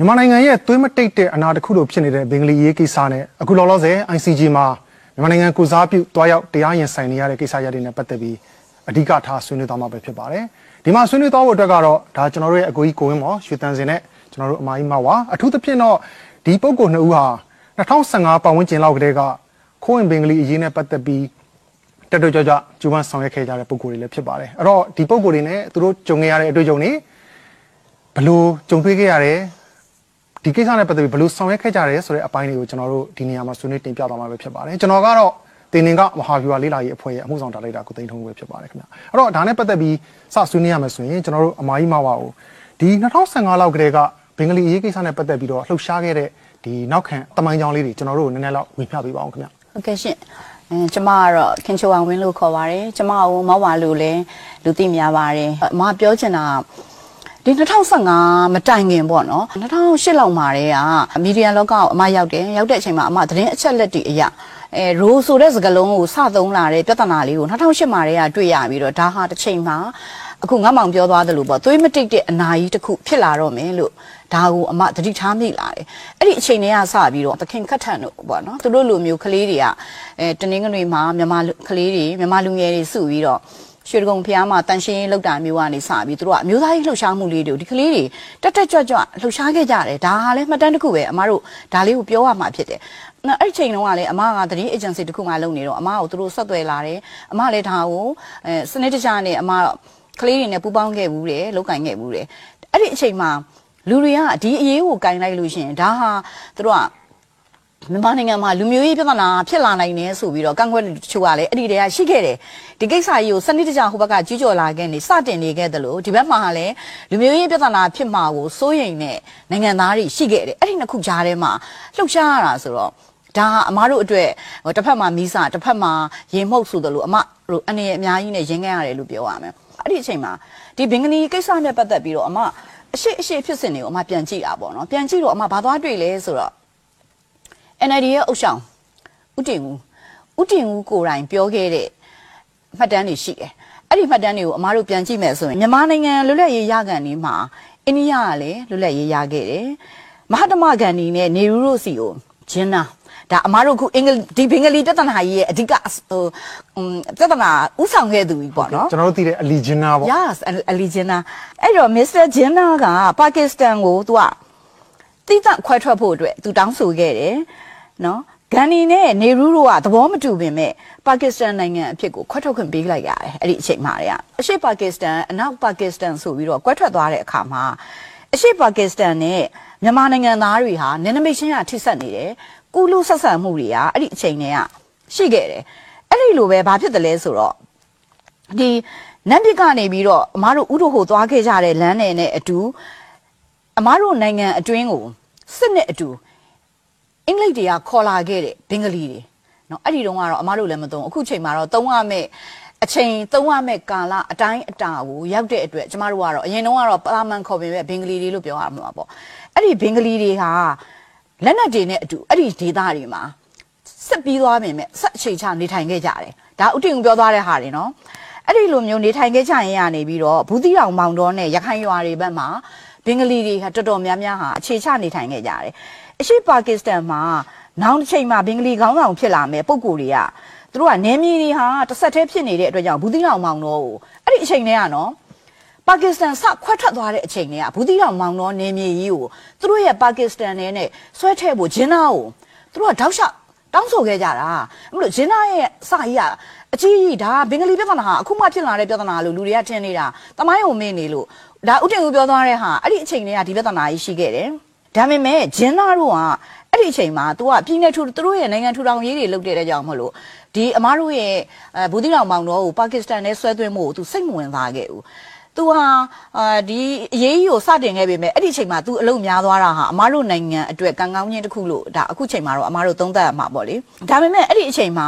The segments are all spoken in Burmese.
မြန်မာနိုင်ငံရဲ့သွေးမတိတ်တဲ့အနာတစ်ခုလိုဖြစ်နေတဲ့ဘင်္ဂလီရေးကိစ္စနဲ့အခုလောလောဆယ် ICJ မှာမြန်မာနိုင်ငံကိုစားပြုတွားရောက်တရားရင်ဆိုင်နေရတဲ့ကိစ္စရပ်တွေနဲ့ပတ်သက်ပြီးအဓိကထားဆွေးနွေးသွားမှာပဲဖြစ်ပါတယ်။ဒီမှာဆွေးနွေးသွားဖို့အတွက်ကတော့ဒါကျွန်တော်တို့ရဲ့အကိုကြီးကိုဝင်းမော်ရွှေတန်းစင်နဲ့ကျွန်တော်တို့အမကြီးမဝါအထူးသဖြင့်တော့ဒီပုံကိုနှစ်ဦးဟာ2015ပတ်ဝန်းကျင်လောက်ကတည်းကခိုးဝင်ဘင်္ဂလီအရေးနဲ့ပတ်သက်ပြီးတက်တော့ကြကြကျူပန်းဆောင်ရွက်ခဲ့ကြတဲ့ပုံကိုယ်တွေလည်းဖြစ်ပါတယ်။အဲ့တော့ဒီပုံကိုယ်တွေနဲ့သူတို့ကြုံခဲ့ရတဲ့အတွေ့အကြုံတွေဘလို့ကြုံတွေ့ခဲ့ရတယ် ဒီကိစ္စနဲ့ပတ်သက်ပြီးဘယ်လိုဆောင်ရွက်ခဲ့ကြတယ်ဆိုတဲ့အပိုင်းတွေကိုကျွန်တော်တို့ဒီနေရာမှာဆွေးနွေးတင်ပြသွားမှာပဲဖြစ်ပါတယ်ကျွန်တော်ကတော့တင်နေကမဟာဗျူဟာလေးလာရေးအဖွဲ့ရဲ့အမှုဆောင်ဒါရိုက်တာကိုသိန်းထုံးပဲဖြစ်ပါတယ်ခင်ဗျအဲ့တော့ဒါနဲ့ပတ်သက်ပြီးစဆွေးနွေးရမယ်ဆိုရင်ကျွန်တော်တို့အမာကြီးမဝါကိုဒီ2015လောက်ကတည်းကဘင်္ဂလီအရေးကိစ္စနဲ့ပတ်သက်ပြီးတော့လှုပ်ရှားခဲ့တဲ့ဒီနောက်ခံတမိုင်းကြောင်းလေးတွေကျွန်တော်တို့နည်းနည်းလောက်ဝင်ပြပေးပါအောင်ခင်ဗျဟုတ်ကဲ့ရှင်အဲကျမကတော့ခင်ချိုအောင်ဝင်းလို့ခေါ်ပါတယ်ကျမကမောက်ပါလို့လဲလူသိများပါတယ်အမပြောချင်တာ ဒီ2015မတိုင်ခင်ပေါ့နော်2008လောက်မှာတည်းကမီဒီယာလောကကိုအမရောက်တယ်ရောက်တဲ့အချိန်မှာအမသတင်းအချက်လက်တွေအရာအဲရိုးဆိုတဲ့စကားလုံးကိုစသုံးလာတဲ့ပြဿနာလေးကို2008မှာတည်းကတွေ့ရပြီးတော့ဒါဟာတစ်ချိန်မှာအခုငတ်မောင်ပြောသွားသလိုပေါ့သွေးမတိတ်တဲ့အနာကြီးတစ်ခုဖြစ်လာတော့မယ်လို့ဒါကိုအမသတိထားမိလာတယ်အဲ့ဒီအချိန်တွေကစပြီးတော့သခင်ခတ်ထန်တို့ပေါ့နော်သူတို့လူမျိုးကလေးတွေကအဲတနင်္ဂနွေမှာမြန်မာကလေးတွေမြန်မာလူငယ်တွေစုပြီးတော့ ရွှေဒဂုံဖျားမှာတန်ရှင်းလောက်တာမျိုးကနေစပြီးသူတို့ကအမျိုးသားရေးလှုပ်ရှားမှုလေးတွေကိုဒီကလေးတွေတက်တက်ကြွကြွလှုပ်ရှားခဲ့ကြတယ်ဒါဟာလည်းမှတ်တမ်းတစ်ခုပဲအမတို့ဒါလေးကိုပြောရမှာဖြစ်တယ်အဲ့ဒီချိန်တုန်းကလည်းအမကသတင်း agency တစ်ခုမှလုပ်နေတော့အမကိုသူတို့ဆက်သွယ်လာတယ်အမလည်းဒါကိုအဲစနစ်တကျနဲ့အမကလေးတွေနဲ့ပူးပေါင်းခဲ့ဘူးတယ်လောက်ကင်ခဲ့ဘူးတယ်အဲ့ဒီအချိန်မှာလူတွေကဒီအရေးကိုကင်လိုက်လို့ရှိရင်ဒါဟာသူတို့က မြန်မာနိုင်ငံမှာလူမျိုးရေးပြဿနာဖြစ်လာနိုင်တယ်ဆိုပြီးတော့ကန့်ကွက်တချို့ကလည်းအဲ့ဒီတည်းကရှိခဲ့တယ်ဒီကိစ္စကြီးကိုစနစ်တကျဟိုဘက်ကကြီးကြော်လာခဲ့နေစတင်နေခဲ့တယ်လို့ဒီဘက်မှာလည်းလူမျိုးရေးပြဿနာဖြစ်မှာကိုစိုးရိမ်တဲ့နိုင်ငံသားတွေရှိခဲ့တယ်အဲ့ဒီနှစ်ခုကြားထဲမှာလှုပ်ရှားရတာဆိုတော့ဒါအမားတို့အတွက်တစ်ဖက်မှာမီးစာတစ်ဖက်မှာရေမှုတ်ဆိုတယ်လို့အမတို့အနေနဲ့အများကြီးနဲ့ရင်းခဲ့ရတယ်လို့ပြောရမယ်အဲ့ဒီအချိန်မှာဒီဘင်္ဂလီကိစ္စနဲ့ပတ်သက်ပြီးတော့အမအရှိအရှိဖြစ်စဉ်တွေကိုအမပြန်ကြည့်တာပေါ့နော်ပြန်ကြည့်တော့အမဘာသွားတွေ့လဲဆိုတော့ NLD ရဲ့အုပ်ဆောင်ဥတင်ဦးဥတင်ဦးကိုယ်တိုင်ပြောခဲ့တဲ့မှတ်တမ်းတွေရှိတယ်အဲ့ဒီမှတ်တမ်းတွေကိုအမားတို့ပြန်ကြည့်မယ်ဆိုရင်မြန်မာနိုင်ငံလွတ်လပ်ရေးရကန်ဒီမှာအိန္ဒိယကလည်းလွတ်လပ်ရေးရခဲ့တယ်မဟာတမဂန္ဒီနဲ့နေရူရိုစီကိုဂျင်းနာဒါအမားတို့ခုအင်္ဂလိပ်ဒီဘင်္ဂလီပြဿနာကြီးရဲ့အဓိကဟိုပြဿနာဥဆောင်ခဲ့သူကြီးပေါ့နော်ကျွန်တော်တို့သိတဲ့အလီဂျင်နာပေါ့ yes အလီဂျင်နာအဲ့တော့ Mr. Jinnah ကပါကစ္စတန်ကိုသူကတိကျခွဲထွက်ဖို့အတွက်သူတောင်းဆိုခဲ့တယ် နော်ဂန်နီနဲ့နေရူးတို့ကသဘောမတူပင်မဲ့ပါကစ္စတန်နိုင်ငံအဖြစ်ကိုခွဲထုတ်ခွင့်ပေးလိုက်ရတယ်အဲ့ဒီအချိန်မှာတည်းကအရှေ့ပါကစ္စတန်အနောက်ပါကစ္စတန်ဆိုပြီးတော့ကွဲထွက်သွားတဲ့အခါမှာအရှေ့ပါကစ္စတန်နဲ့မြန်မာနိုင်ငံသားတွေဟာနယ်နိမိတ်ချင်းကထိစပ်နေတယ်ကုလူဆက်ဆံမှုတွေကအဲ့ဒီအချိန်တည်းကရှိခဲ့တယ်အဲ့ဒီလိုပဲဘာဖြစ်တယ်လဲဆိုတော့ဒီနတ်ပြည်ကနေပြီးတော့အမားတို့ဥဒိုဟိုသွားခဲ့ကြတဲ့လမ်းနယ်နဲ့အတူအမားတို့နိုင်ငံအတွင်းကိုစစ်နဲ့အတူ အင်္ဂလိပ်တွေကခေါ်လာခဲ့တဲ့ဘင်္ဂလီတွေနော်အဲ့ဒီတုန်းကတော့အမတို့လည်းမသုံးအခုချိန်မှာတော့သုံးရမယ့်အချိန်သုံးရမယ့်ကာလအတိုင်းအတာကိုရောက်တဲ့အတွက်ကျမတို့ကတော့အရင်တုန်းကတော့ပါလာမန်ခေါ်ပေမဲ့ဘင်္ဂလီတွေလို့ပြောရမှာပေါ့အဲ့ဒီဘင်္ဂလီတွေဟာလက်နက်တွေနဲ့အတူအဲ့ဒီဒေသတွေမှာဆက်ပြီးသွားပေမဲ့ဆက်အခြေချနေထိုင်ခဲ့ကြတယ်ဒါဥတီုံပြောသွားတဲ့ဟာတွေနော်အဲ့ဒီလိုမျိုးနေထိုင်ခဲ့ကြရင်ရနေပြီးတော့ဘူးတီတောင်မောင်တော်နဲ့ရခိုင်ရွာတွေဘက်မှာဘင်္ဂလီတွေဟာတော်တော်များများဟာအခြေချနေထိုင်ခဲ့ကြတယ် အရှိပါကစ္စတန်မှာနောက်တစ်ချိန်မှာဘင်္ဂလီခေါင်းဆောင်ဖြစ်လာမယ်ပုံကိုယ်တွေကသူတို့ကနေမီတွေဟာတစ်ဆက်တည်းဖြစ်နေတဲ့အတွက်ကြောင့်ဘူးသီးတောင်မောင်တော်ကိုအဲ့ဒီအချိန်တွေကနော်ပါကစ္စတန်စခွဲထွက်သွားတဲ့အချိန်တွေကဘူးသီးတောင်မောင်တော်နေမြေကြီးကိုသူတို့ရဲ့ပါကစ္စတန်နဲ့နဲ့ဆွဲထည့်ဖို့ဂျင်းနာကိုသူတို့ကတောက်လျှောက်တောင်းဆိုခဲ့ကြတာအဲ့လိုဂျင်းနာရဲ့စာကြီးကအကြီးကြီးဒါဘင်္ဂလီပြဿနာဟာအခုမှဖြစ်လာတဲ့ပြဿနာလို့လူတွေကထင်နေတာတမိုင်းုံမင်းနေလို့ဒါဥတင်ဦးပြောသွားတဲ့ဟာအဲ့ဒီအချိန်တွေကဒီပြဿနာကြီးရှိခဲ့တယ် ဒါပေမဲ့ဂျင်းသားတို့ကအဲ့ဒီအချိန်မှာသူကပြည်내ထူသူတို့ရဲ့နိုင်ငံထူထောင်ရေးတွေလုပ်တဲ့တဲ့ကြောင့်မလို့ဒီအမားတို့ရဲ့ဘူတိတော်မောင်တော်ကိုပါကစ္စတန်နဲ့ဆွဲသွင်းမှုကိုသူစိတ်မဝင်စားခဲ့ဘူးသူဟာအာဒီအရေးကြီးကိုစတင်ခဲ့ပေမဲ့အဲ့ဒီချိန်မှာသူအလုပ်များသွားတာဟာအမားတို့နိုင်ငံအတွက်ကံကောင်းခြင်းတစ်ခုလို့ဒါအခုချိန်မှာတော့အမားတို့သုံးသပ်ရမှာပေါ့လေဒါပေမဲ့အဲ့ဒီအချိန်မှာ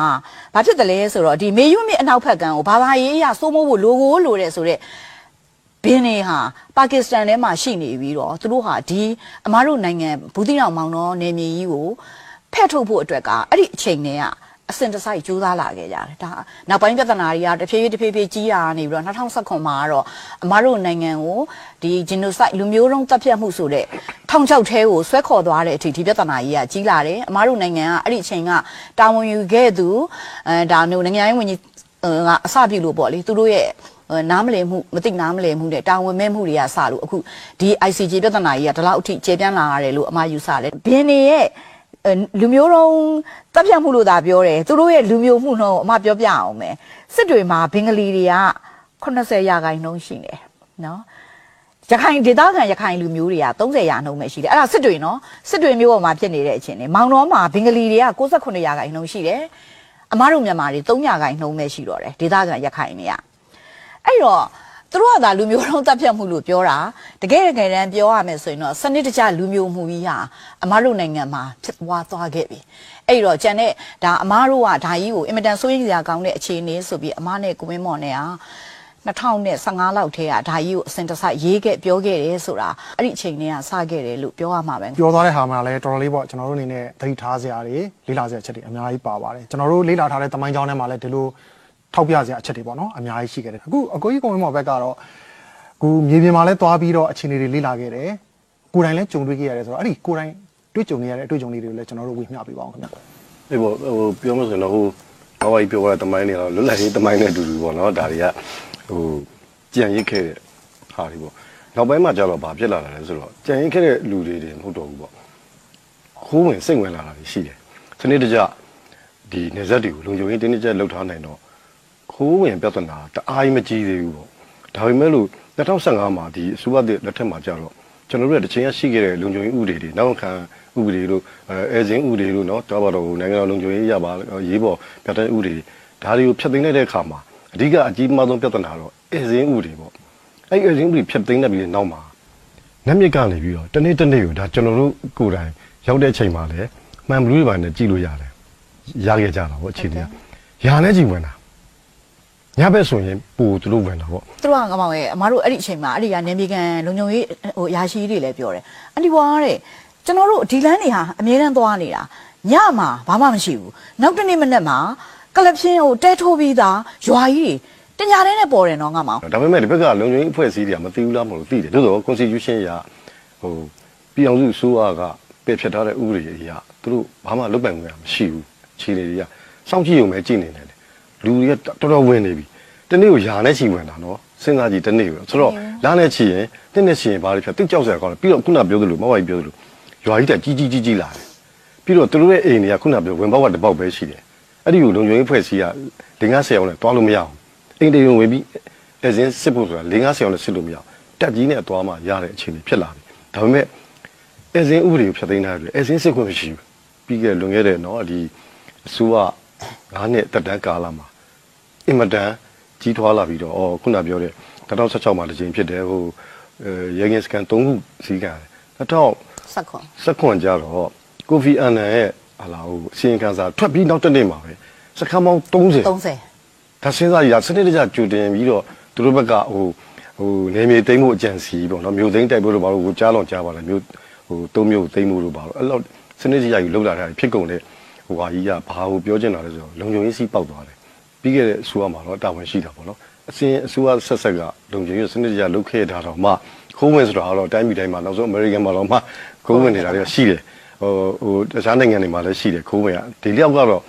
ဘာဖြစ်တယ်လဲဆိုတော့ဒီမေယွမြစ်အနောက်ဖက်ကံကိုဘာသာရေးအရစိုးမိုးဖို့လိုကိုလိုတဲ့ဆိုတော့ ဘင်းနေဟာပါကစ္စတန်ထဲမှာရှိနေပြီးတော့သူတို့ဟာဒီအမားတို့နိုင်ငံဘူးတိတောင်မောင်တော်နေမြေကြီးကိုဖဲ့ထုတ်ဖို့အတွက်ကအဲ့ဒီအချိန်တည်းကအစင်တစိုက်ကြိုးစားလာခဲ့ကြတယ်ဒါနောက်ပိုင်းပြဿနာတွေကတဖြည်းဖြည်းတဖြည်းဖြည်းကြီးလာနေပြီးတော့2019မှာကတော့အမားတို့နိုင်ငံကိုဒီ genocide လူမျိုးတုံးတပ်ဖြတ်မှုဆိုတဲ့ထောင်ချောက်ထဲကိုဆွဲခေါ်သွားတဲ့အထိဒီပြဿနာကြီးကကြီးလာတယ်အမားတို့နိုင်ငံကအဲ့ဒီအချိန်ကတာဝန်ယူခဲ့သူအဲဒါမျိုးနိုင်ငံရေးဝန်ကြီးကအစပြုလို့ပေါ့လေသူတို့ရဲ့ နားမလည်မှုမသိနားမလည်မှုနဲ့တာဝန်မဲ့မှုတွေကစလို့အခုဒီ ICJ ပြဿနာကြီးကဒီလောက်အထိကျေပြန့်လာရတယ်လို့အမှားယူဆတယ်ဘင်းနေရဲ့လူမျိုးတုံးတပ်ဖြတ်မှုလို့သာပြောတယ်သူတို့ရဲ့လူမျိုးမှုနှုန်းအမပြောပြအောင်မယ်စစ်တွေမှာဘင်္ဂလီတွေက80ရာခိုင်နှုန်းရှိတယ်နော်ရခိုင်ဒေသခံရခိုင်လူမျိုးတွေက30ရာနှုန်းပဲရှိတယ်အဲ့ဒါစစ်တွေနော်စစ်တွေမျိုးပေါ်မှာဖြစ်နေတဲ့အချင်းနေမောင်တော်မှာဘင်္ဂလီတွေက69ရာခိုင်နှုန်းရှိတယ်အမားတို့မြန်မာတွေ3ရာခိုင်နှုန်းပဲရှိတော့တယ်ဒေသခံရခိုင်တွေက အဲ့တော့သူတို့ကသာလူမျိုးတုံးတပ်ဖြတ်မှုလို့ပြောတာတကယ်တကယ်တမ်းပြောရမယ်ဆိုရင်တော့စနစ်တကျလူမျိုးမှုကြီးဟာအမားတို့နိုင်ငံမှာဖြစ်သွားသွားခဲ့ပြီအဲ့တော့ကျန်တဲ့ဒါအမားတို့ကဒါကြီးကိုအင်မတန်စိုးရိမ်စရာကောင်းတဲ့အခြေအနေဆိုပြီးအမားနဲ့ကိုဝင်းမော်နဲ့ဟာ2015လောက်ထဲကဒါကြီးကိုအစင်တစိုက်ရေးခဲ့ပြောခဲ့တယ်ဆိုတာအဲ့ဒီအချိန်တွေကစခဲ့တယ်လို့ပြောရမှာပဲပြောသွားတဲ့ဟာမှလည်းတော်တော်လေးပေါ့ကျွန်တော်တို့အနေနဲ့သတိထားစရာတွေလေ့လာစရာအချက်တွေအများကြီးပါပါတယ်ကျွန်တော်တို့လေ့လာထားတဲ့တမိုင်းကြောင်းထဲမှာလည်းဒီလို ထောက်ပြစရာအချက်တွေပေါ့နော်အများကြီးရှိခဲ့တယ်အခုအကိုကြီးကုံဝင်းမော်ဘက်ကတော့အခုမြေပြင်မှာလည်းသွားပြီးတော့အခြေအနေတွေလေ့လာခဲ့တယ်ကိုယ်တိုင်လည်းကြုံတွေ့ခဲ့ရတယ်ဆိုတော့အဲ့ဒီကိုယ်တိုင်တွေ့ကြုံနေရတဲ့အတွေ့အကြုံလေးတွေကိုလည်းကျွန်တော်တို့ဝေမျှပေးပါအောင်ခင်ဗျာအေးပေါ့ဟိုပြောမလို့ဆိုရင်တော့ဟိုဘာဝကြီးပြောရတဲ့တမိုင်းတွေတော့လွတ်လပ်ရေးတမိုင်းနဲ့အတူတူပေါ့နော်ဒါတွေကဟိုကြံရစ်ခဲ့တဲ့ဟာတွေပေါ့နောက်ပိုင်းမှာကျတော့ဘာဖြစ်လာတာလဲဆိုတော့ကြံရစ်ခဲ့တဲ့လူတွေတွေမဟုတ်တော့ဘူးပေါ့ခိုးဝင်စိတ်ဝင်လာတာတွေရှိတယ်စနစ်တကျဒီနေဆက်တွေကိုလုံခြုံရေးတင်းတင်းကျပ်လှုပ်ထားနိုင်တော့ ခိုးဝင်ပြဿနာတအားကြီးမကြီးသေးဘူးပေါ့ဒါပေမဲ့လို့2015မှာဒီအစိုးရလက်ထက်မှာကြတော့ကျွန်တော်တို့ကတချင်ရရှိခဲ့တဲ့လုံခြုံရေးဥပဒေတွေနောက်ခံဥပဒေလို့အဲဇင်းဥပဒေလို့နော်တော့ပါတော့နိုင်ငံတော်လုံခြုံရေးရပါရေးပေါ်ပြဋ္ဌာန်းဥပဒေဒါတွေကိုဖျက်သိမ်းလိုက်တဲ့အခါမှာအဓိကအကြီးမားဆုံးပြဿနာတော့အဲဇင်းဥပဒေပေါ့အဲ့အဲဇင်းဥပဒေဖျက်သိမ်းလိုက်ပြီးနောက်မှာနတ်မြစ်ကနေပြီးတော့တနေ့တနေ့ကိုဒါကျွန်တော်တို့ကိုယ်တိုင်ရောက်တဲ့အချိန်မှာလည်းမှန်ဘလူးတွေပါနဲ့ကြည့်လို့ရတယ်ရခဲ့ကြတာပေါ့အခြေအနေကရာနဲ့ကြည့်ဝင်တာ ညဘက်ဆိုရင်ပူသူတို့ဝင်တာပေါ့သူတို့ကငမောင်ရဲ့အမားတို့အဲ့ဒီအချိန်မှာအဲ့ဒီကနေမြေကန်လုံခြုံရေးဟိုရာရှိတွေလည်းပြောတယ်အန်ဒီဘွားတဲ့ကျွန်တော်တို့ဒီလန်းတွေဟာအမြဲတမ်းသွားနေတာညမှာဘာမှမရှိဘူးနောက်တစ်နေ့မနေ့မှာကလပ်ဖြင်းဟိုတဲထိုးပြီးသားရွာကြီးတွေတညာတဲ့နဲ့ပေါ်တယ်နော်ငမောင်ဒါပေမဲ့ဒီဘက်ကလုံခြုံရေးအဖွဲ့အစည်းတွေကမသိဘူးလားမလို့သိတယ်သို့တော့ constitution ရဟိုပြည်အောင်စုအစိုးရကပယ်ဖျက်ထားတဲ့ဥပဒေအရသူတို့ဘာမှလုပ်ပိုင်ခွင့်မရှိဘူးခြေလေတွေကစောင့်ကြည့်ရုံပဲကြည့်နေတယ် လူတွေကတော်တော်ဝင်နေပြီတနေ့ကိုယာနဲ့ချီဝင်တာနော်စဉ်းစားကြည့်တနေ့ကိုဆိုတော့လာနဲ့ချီရင်တင်းနဲ့ချီရင်ဘာလို့ဖြစ်တိတ်ကြောက်စရာကောင်းတယ်ပြီးတော့ခုနပြောသလိုမဟုတ်ဘူးပြောသလိုရွာကြီးတက်ကြီးကြီးကြီးကြီးလာတယ်ပြီးတော့သူတို့ရဲ့အိမ်တွေကခုနပြောဝင်ပေါက်ကတစ်ပေါက်ပဲရှိတယ်အဲ့ဒီကိုလုံခြုံရေးဖွဲ့စည်းက၄၅ဆယ်အောင်နဲ့တွားလို့မရအောင်အိမ်တေုံဝင်ပြီးအစင်းစစ်ဖို့ဆိုတာ၄၅ဆယ်အောင်နဲ့စစ်လို့မရအောင်တက်ကြီးနဲ့တွားမှရတဲ့အခြေအနေဖြစ်လာပြီဒါပေမဲ့အစင်းဥပဒေကိုဖျက်သိမ်းထားတယ်အစင်းစစ်ခွင့်မရှိဘူးပြီးခဲ့လွန်ခဲ့တဲ့နော်ဒီအစိုးရ၅နှစ်တက်တန်းကာလမှာ အင်မတန်ကြီးထွားလာပြီးတော့အော်ခုနပြောတဲ့2016မှာတစ်ချိန်ဖြစ်တယ်ဟိုရဲငယ်စကန်3ခုစီးကန်တယ်2000စက်ခွန်စက်ခွန်ကြတော့ကိုဖီအန်နန်ရဲ့ဟာလာဟိုအစီရင်ခံစာထွက်ပြီးနောက်တစ်နေ့မှာပဲစခန်းပေါင်း30 30ဒါစဉ်းစားရစနစ်တကျကြိုတင်ပြီးတော့သူတို့ဘက်ကဟိုဟိုနေမြေသိမ်းမှုအကြံစီပေါ့နော်မြို့သိမ်းတိုက်ဖို့လို့ဘာလို့ဟိုကြားလောင်ကြားပါလားမြို့ဟိုသုံးမြို့သိမ်းမှုလို့ဘာလို့အဲ့လောက်စနစ်တကျကြီးလှုပ်လာတာဖြစ်ကုန်တဲ့ဟိုဟာကြီးကဘာကိုပြောချင်တာလဲဆိုတော့လုံခြုံရေးစီးပေါက်သွားတယ် ပြီးခဲ့တဲ့အစိုးရမှာတော့တာဝန်ရှိတာပေါ့နော်အစင်းအစိုးရဆက်ဆက်ကလုံခြုံရေးစနစ်တကျလုပ်ခဲ့တာတော့မှခိုးဝင်ဆိုတာတော့တိုင်းပြည်တိုင်းမှာနောက်ဆုံးအမေရိကန်မှာတော့မှခိုးဝင်နေတာတွေကရှိတယ်ဟိုဟိုတခြားနိုင်ငံတွေမှာလည်းရှိတယ်ခိုးဝင်ကဒီလျောက်ကတော့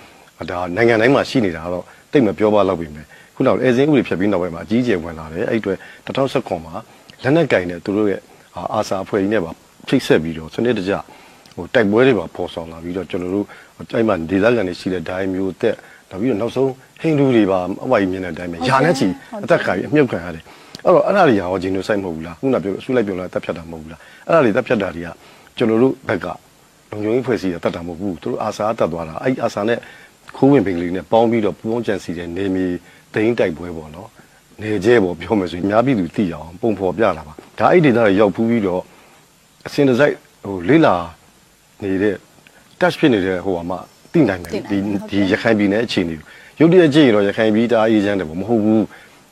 ဒါနိုင်ငံတိုင်းမှာရှိနေတာကတော့တိတ်မပြောပါတော့ပြီမယ်ခုနောက်အဲဇင်းဥပဒေဖြတ်ပြီးနောက်ပိုင်းမှာအကြီးအကျယ်ဝင်လာတယ်အဲ့အတွက်2019မှာလက်နက်ကင်တဲ့သူတို့ရဲ့အာစာအဖွဲ့ကြီးနဲ့ပါဖိတ်ဆက်ပြီးတော့စနစ်တကျဟိုတိုက်ပွဲတွေပါပေါ်ဆောင်လာပြီးတော့ကျွန်တော်တို့အဲ့မှာဒေသခံတွေရှိတဲ့ဒိုင်းမျိုးတက် နောက်ပြီးတော့နောက်ဆုံးဟိန္ဒူတွေပါအဝိုင်းမြင်တဲ့အတိုင်းပဲယာနဲ့ချီအသက်ခံပြီးအမြုပ်ခံရတယ်အဲ့တော့အဲ့ဒါတွေရောဂျီနိုဆိုက်မဟုတ်ဘူးလားခုနပြောအစုလိုက်ပြောလာတက်ဖြတ်တာမဟုတ်ဘူးလားအဲ့ဒါတွေတက်ဖြတ်တာတွေကကျွန်တော်တို့ဘက်ကလုံခြုံရေးဖွဲ့စည်းရတတ်တာမဟုတ်ဘူးသူတို့အာစာတက်သွားတာအဲ့အာစာနဲ့ခိုးဝင်ပင်ကလေးနဲ့ပေါင်းပြီးတော့ပူပေါင်းကြံစီတဲ့နေမီဒိန်းတိုက်ပွဲပေါ့နော်နေကျဲပေါ့ပြောမယ်ဆိုရင်အများပြည်သူသိအောင်ပုံဖော်ပြလာပါဒါအဲ့ဒေသတွေရောက်ဖူးပြီးတော့အစင်တစိုက်ဟိုလေးလာနေတဲ့ touch ဖြစ်နေတဲ့ဟိုဟာမှ သိနိုင်တယ်ဒီဒီရခိုင်ပြည်နယ်အခြေအနေရုပ်တရက်ကြည့်ရင်တော့ရခိုင်ပြည်တာအေးချမ်းတယ်ပေါ့မဟုတ်ဘူး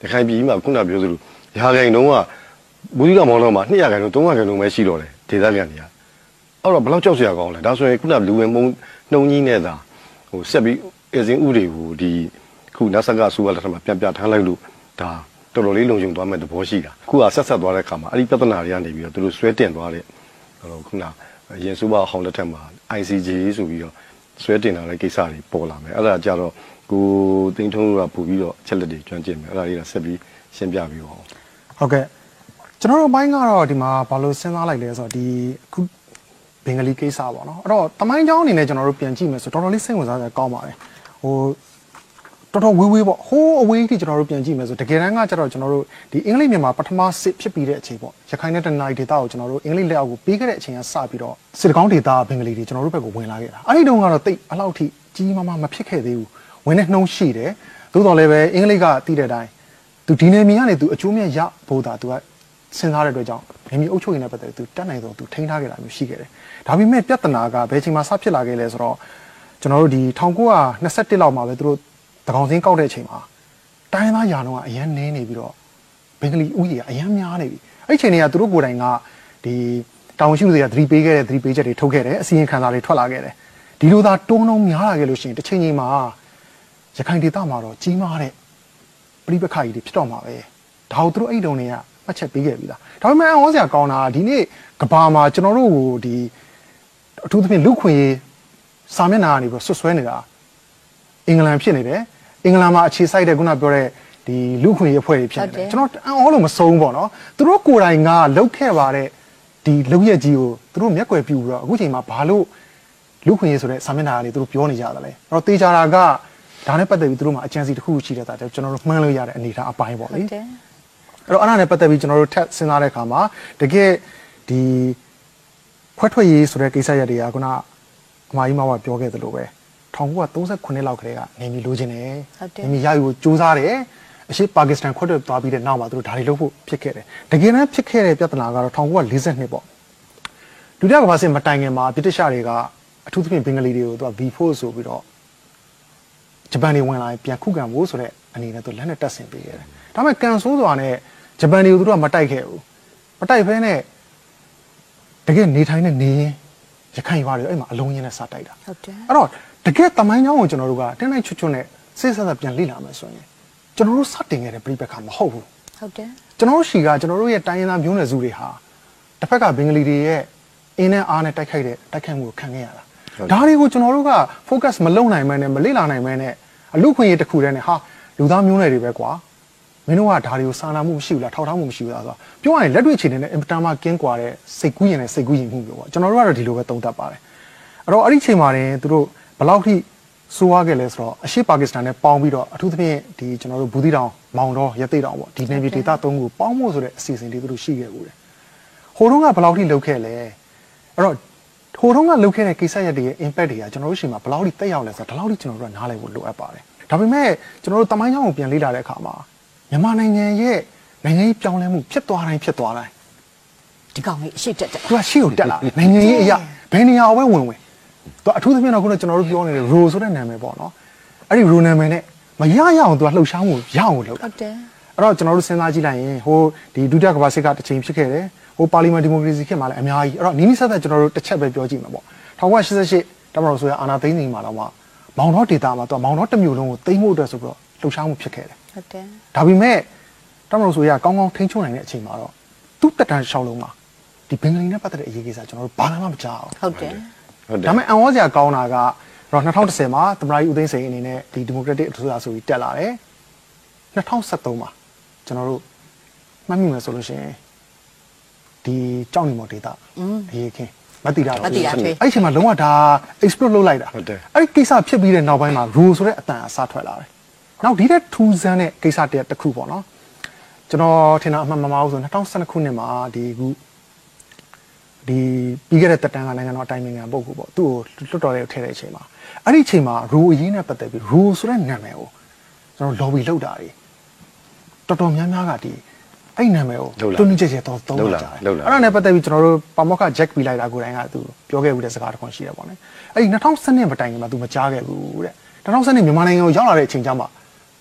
ရခိုင်ပြည်မှာခုနပြောသလိုရာခိုင်တုံးကဘူးကြီးကမောင်းတော့မှ200ခိုင်တုံး300ခိုင်တုံးပဲရှိတော့တယ်ဒေသခံတွေကအဲ့တော့ဘယ်လောက်ကြောက်စရာကောင်းလဲဒါဆိုရင်ခုနလူဝင်မုံနှုံကြီးနဲ့သာဟိုဆက်ပြီးအဲဇင်းဥတွေကိုဒီခုနတ်ဆက်ကဆိုးကလက်ထက်မှာပြန်ပြထမ်းလိုက်လို့ဒါတော်တော်လေးလုံခြုံသွားမဲ့သဘောရှိတာခုကဆက်ဆက်သွားတဲ့ခါမှာအဲ့ဒီပြဿနာတွေကနေပြီးတော့သူတို့ဆွဲတင်သွားတဲ့ဟိုခုနရင်စုဘဟောင်းလက်ထက်မှာ ICJ ဆိုပြီးတော့ ဆွဲတင်လာတဲ့ကိစ္စတွေပေါ်လာမယ်အဲ့ဒါကြတော့ကိုသိန်းထုံးကပို့ပြီးတော့ချက်လက်တွေကျွမ်းကျင်မယ်အဲ့ဒါလေးကဆက်ပြီးရှင်းပြပြီးတော့ ဟုတ်ကဲ့ကျွန်တော်တို့ဘိုင်းကတော့ဒီမှာဘာလို့စဉ်းစားလိုက်လဲဆိုတော့ဒီအခုဘင်္ဂလီကိစ္စပေါ့နော်အဲ့တော့တမိုင်းเจ้าအနေနဲ့ကျွန်တော်တို့ပြန်ကြည့်မယ်ဆိုတော့တော်တော်လေးစိတ်ဝင်စားစရာကောင်းပါတယ်ဟို တော်တော်ဝေးဝေးပေါ့ဟိုးအဝေးကြီးကျွန်တော်တို့ပြန်ကြည့်မယ်ဆိုတကယ်တမ်းကကျတော့ကျွန်တော်တို့ဒီအင်္ဂလိပ်မြန်မာပထမစစ်ဖြစ်ပြီးတဲ့အချိန်ပေါ့ရခိုင်နဲ့တနင်္လာရီဒေသကိုကျွန်တော်တို့အင်္ဂလိပ်လက်အောက်ကိုပေးခဲ့တဲ့အချိန်ကစပြီးတော့စစ်တကောင်းဒေသဘင်္ဂလီတွေကျွန်တော်တို့ဘက်ကိုဝင်လာခဲ့တာအဲ့ဒီတုန်းကတော့တိတ်အလောက်ထိကြီးမားမားမဖြစ်ခဲ့သေးဘူးဝင်တဲ့နှုံးရှိတယ်သို့တော်လည်းပဲအင်္ဂလိပ်ကတီးတဲ့အတိုင်းသူဒီနေမီကနေသူအကျိုးမြတ်ရဖို့တာသူကစဉ်းစားတဲ့အတွက်ကြောင့်မိမိအုပ်ချုပ်ရေးနဲ့ပတ်သက်ပြီးသူတတ်နိုင်တော့သူထိန်းထားခဲ့တာမျိုးရှိခဲ့တယ်ဒါပေမဲ့ပြဿနာကဘယ်ချိန်မှစဖြစ်လာခဲ့လဲဆိုတော့ကျွန်တော်တို့ဒီ1921လောက်မှာပဲသူတို့ တကောင်စင်းကောက်တဲ့အချိန်မှာတိုင်းသားယာလုံးကအရန်နင်းနေပြီးတော့ဘင်္ဂလီဥယျာအရန်များနေပြီအဲ့ဒီအချိန်တွေကသူတို့ကိုယ်တိုင်ကဒီတောင်ရှိလူတွေကသတိပေးခဲ့တဲ့သတိပေးချက်တွေထုတ်ခဲ့တယ်အစီရင်ခံစာတွေထွက်လာခဲ့တယ်ဒီလိုသာတွန်းလုံးများလာခဲ့လို့ရှိရင်တစ်ချိန်ချိန်မှာရခိုင်ဒေသမှာတော့ကြီးမားတဲ့ပြိပခါကြီးတွေဖြစ်တော့မှာပဲဒါကိုသူတို့အဲ့တုန်းတွေကမှတ်ချက်ပေးခဲ့ပြီလားဒါပေမဲ့အောစရာကောင်းတာကဒီနေ့ကဘာမှာကျွန်တော်တို့ကိုဒီအထူးသဖြင့်လူခွင့်ရေးစာမျက်နှာကနေပြီးဆွတ်ဆွဲနေတာ အင်္ဂလန်ဖြစ်နေတယ်အင်္ဂလန်မှာအခြေစိုက်တဲ့ခုနပြောတဲ့ဒီလူခွင့်ရေးအဖွဲ့တွေဖြစ်နေတယ်ကျွန်တော်အံ့ဩလို့မဆုံးဘူးပေါ့နော်သူတို့ကိုယ်တိုင်ကလှုပ်ခဲ့ပါတဲ့ဒီလှုပ်ရက်ကြီးကိုသူတို့မျက်ကွယ်ပြုပြီးတော့အခုချိန်မှာဘာလို့လူခွင့်ရေးဆိုတဲ့စာမျက်နှာလေးသူတို့ပြောနေကြတာလဲအဲ့တော့တေချာတာကဒါနဲ့ပတ်သက်ပြီးသူတို့မှာအကြံစီတစ်ခုရှိတဲ့တာကျွန်တော်တို့မှန်းလို့ရတဲ့အနေအထားအပိုင်းပေါ့ဟုလေတ်တယ်အဲ့တော့အဲ့ဒါနဲ့ပတ်သက်ပြီးကျွန်တော်တို့ထက်စဉ်းစားတဲ့အခါမှာတကယ်ဒီခွဲထွက်ရေးဆိုတဲ့ကိစ္စရပ်တွေကခုနအမကြီးမဝပြောခဲ့သလိုပဲ 1939လောက်ကလေးကနေမီလိုချင်တယ်ဟုတ်တယ်နေမီရယူကိုစူးစမ်းတယ်အရှိပါကစ္စတန်ခွဲထွက်သွားပြီးတဲ့နောက်မှာသူတို့ဒါတွေလုပ်ဖို့ဖြစ်ခဲ့တယ်တကယ်တမ်းဖြစ်ခဲ့တဲ့ပြဿနာကတော့1942ပေါ့ဒုတိယကမ္ဘာစစ်မတိုင်ခင်မှာဗြိတိရှတွေကအထူးသဖြင့်ဘင်္ဂလီတွေကိုသူက V4 ဆိုပြီးတော့ဂျပန်တွေဝင်လာရင်ပြန်ခုခံဖို့ဆိုတဲ့အနေနဲ့သူလက်နဲ့တက်ဆင်ပေးခဲ့တယ်ဒါပေမဲ့ကန်ဆိုးစွာနဲ့ဂျပန်တွေကိုသူတို့ကမတိုက်ခဲ့ဘူးမတိုက်ဖဲနဲ့တကယ်နေထိုင်တဲ့နေရင်ရခိုင်ရွာတွေအဲ့မှာအလုံးရင်းနဲ့စတိုက်တာဟုတ်တယ်အဲ့တော့ တကယ်တမိုင်းကြောင်းကိုကျွန်တော်တို့ကတင်းတိုင်းချွတ်ချွတ်နဲ့စိတ်ဆက်ဆက်ပြန်လေ့လာမယ်ဆိုရင်ကျွန်တော်တို့စတင်ခဲ့တဲ့ပြိပက္ခမဟုတ်ဘူးဟုတ်တယ်ကျွန်တော်တို့ရှီကကျွန်တော်တို့ရဲ့တိုင်းရင်းသားမျိုးနွယ်စုတွေဟာတစ်ဖက်ကဘင်္ဂလီတွေရဲ့အင်းနဲ့အားနဲ့တိုက်ခိုက်တဲ့တိုက်ခိုက်မှုကိုခံခဲ့ရတာဒါတွေကိုကျွန်တော်တို့က focus မလုပ်နိုင်မဲနဲ့မလေ့လာနိုင်မဲနဲ့အလူခွင့်ရေးတစ်ခုတည်းနဲ့ဟာလူသားမျိုးနွယ်တွေပဲကွာမင်းတို့ကဒါတွေကိုစာနာမှုမရှိဘူးလားထောက်ထားမှုမရှိဘူးလားဆိုတော့ပြောရရင်လက်တွေ့အခြေအနေနဲ့အင်ပတန်မှကင်းကွာတဲ့စိတ်ကူးရင်နဲ့စိတ်ကူးရင်မှုမျိုးပေါ့ကျွန်တော်တို့ကတော့ဒီလိုပဲသုံးသပ်ပါတယ်အဲ့တော့အဲ့ဒီချိန်မှာတင်သူတို့ ဘယ်လောက်ထိစိုးရခဲ့လဲဆိုတော့အရှိပါကစ္စတန်နဲ့ပေါင်းပြီးတော့အထူးသဖြင့်ဒီကျွန်တော်တို့ဘူးသီတောင်မောင်တော်ရသေတောင်ပေါ့ဒီနယ်မြေဒေသသုံးခုပေါင်းဖို့ဆိုတဲ့အစီအစဉ်တွေသူတို့ရှိခဲ့ဘူးတယ်ဟိုတုန်းကဘယ်လောက်ထိလုပ်ခဲ့လဲအဲ့တော့ဟိုတုန်းကလုပ်ခဲ့တဲ့ကိစ္စရပ်တွေရဲ့ impact တွေကကျွန်တော်တို့ရှိမှာဘယ်လောက်ထိတက်ရောက်လဲဆိုတော့ဒီလောက်ထိကျွန်တော်တို့ကနားလည်ဖို့လိုအပ်ပါတယ်ဒါပေမဲ့ကျွန်တော်တို့တမိုင်းကြောင်းကိုပြန်လေ့လာတဲ့အခါမှာမြန်မာနိုင်ငံရဲ့နိုင်ငံရေးပြောင်းလဲမှုဖြစ်သွားတိုင်းဖြစ်သွားတိုင်းဒီကောင်ကြီးအရှိတက်တယ်သူကရှေ့ကိုတက်လာတယ်နိုင်ငံရေးအရာဘယ်နေရာကိုပဲဝင်ဝင် သူအထူးသဖြင့်တော့ခုနကကျွန်တော်တို့ပြောနေတဲ့ role ဆိုတဲ့နာမည်ပေါ့နော်အဲ့ဒီ role နာမည်နဲ့မရရအောင်သူကလှုပ်ရှားမှုရအောင်လုပ်ဟုတာတ်တယ်အဲ့တော့ကျွန်တော်တို့စဉ်းစားကြည့်လိုက်ရင်ဟိုဒီဒုတိယကမ္ဘာစစ်ကတစ်ချိန်ဖြစ်ခဲ့တယ်ဟိုပါလီမန်ဒီမိုကရေစီခေတ်မှာလည်းအများကြီးအဲ့တော့နီးနီးဆက်ဆက်ကျွန်တော်တို့တစ်ချက်ပဲပြောကြည့်မှာပေါ့1988တမန်တော်ဆိုရအာနာသိန်းစီမှာတော့မှမောင်တော်ဒေတာမှာသူကမောင်တော်တစ်မျိုးလုံးကိုသိမ်းဖို့အတွက်ဆိုပြီးတော့လှုပ်ရှားမှုဖြစ်ခဲ့တယ်ဟုတ်တယ်ဒါပေမဲ့တမန်တော်ဆိုရကောင်းကောင်းထိန်းချုပ်နိုင်တဲ့အချိန်မှာတော့သူ့တက်တန်းရှောင်းလုံးမှာဒီဘင်္ဂလီနဲ့ပတ်သက်တဲ့အရေးကိစ္စကျွန်တော်တို့ဘာမှမကြားအောင်ဟုတ်တယ် ဟုတ်တယ်ဒါပေမဲ့အံ့ဩစရာကောင်းတာကတော့2010မှာသမ္မတကြီးဦးသိန်းစိန်အနေနဲ့ဒီဒီမိုကရက်တစ်အစိုးရဆိုပြီးတက်လာတယ်2013မှာကျွန်တော်တို့မှတ်မိမယ်ဆိုလို့ရှိရင်ဒီကြောက်နေမော်ဒေတာအရေးခင်းမတိတာတော့မတိတာထွေးအဲ့ဒီအချိန်မှာလုံးဝဒါ explode လုပ်လိုက်တာဟုတ်တယ်အဲ့ဒီကိစ္စဖြစ်ပြီးတဲ့နောက်ပိုင်းမှာ rule ဆိုတဲ့အတန်အစားထွက်လာတယ်နောက်ဒီတဲ့ထူးဆန်းတဲ့ကိစ္စတစ်ရပ်တစ်ခုပေါ့နော်ကျွန်တော်ထင်တာအမှန်မမှားဘူးဆို2012ခုနှစ်မှာဒီခု ဒီပြီးခဲ့တဲ့တက်တန်းကနိုင်ငံတော်အတိုင်းအမြံပုဂ္ဂိုလ်ပေါ့သူ့ကိုလွတ်တော်လေးကိုထည့်တဲ့အချိန်မှာအဲ့ဒီအချိန်မှာ rule အရေးနဲ့ပတ်သက်ပြီး rule ဆိုတဲ့နာမည်ကိုကျွန်တော် lobby လုပ်တာတွေတော်တော်များများကဒီအဲ့ဒီနာမည်ကိုလုပ်လာတွန်းတွန်းကြဲကြဲတော့သုံးလုပ်လာလာကြတယ်လုပ်လာအဲ့ဒါနဲ့ပတ်သက်ပြီးကျွန်တော်တို့ပါမောက္ခ Jack ပြီးလိုက်တာကိုယ်တိုင်ကသူပြောခဲ့ဘူးတဲ့စကားတစ်ခွန်းရှိတယ်ပေါ့နော်အဲ့ဒီ2012မတိုင်ခင်မှာသူမကြားခဲ့ဘူးတဲ့2012မြန်မာနိုင်ငံကိုရောက်လာတဲ့အချိန်ကျမှ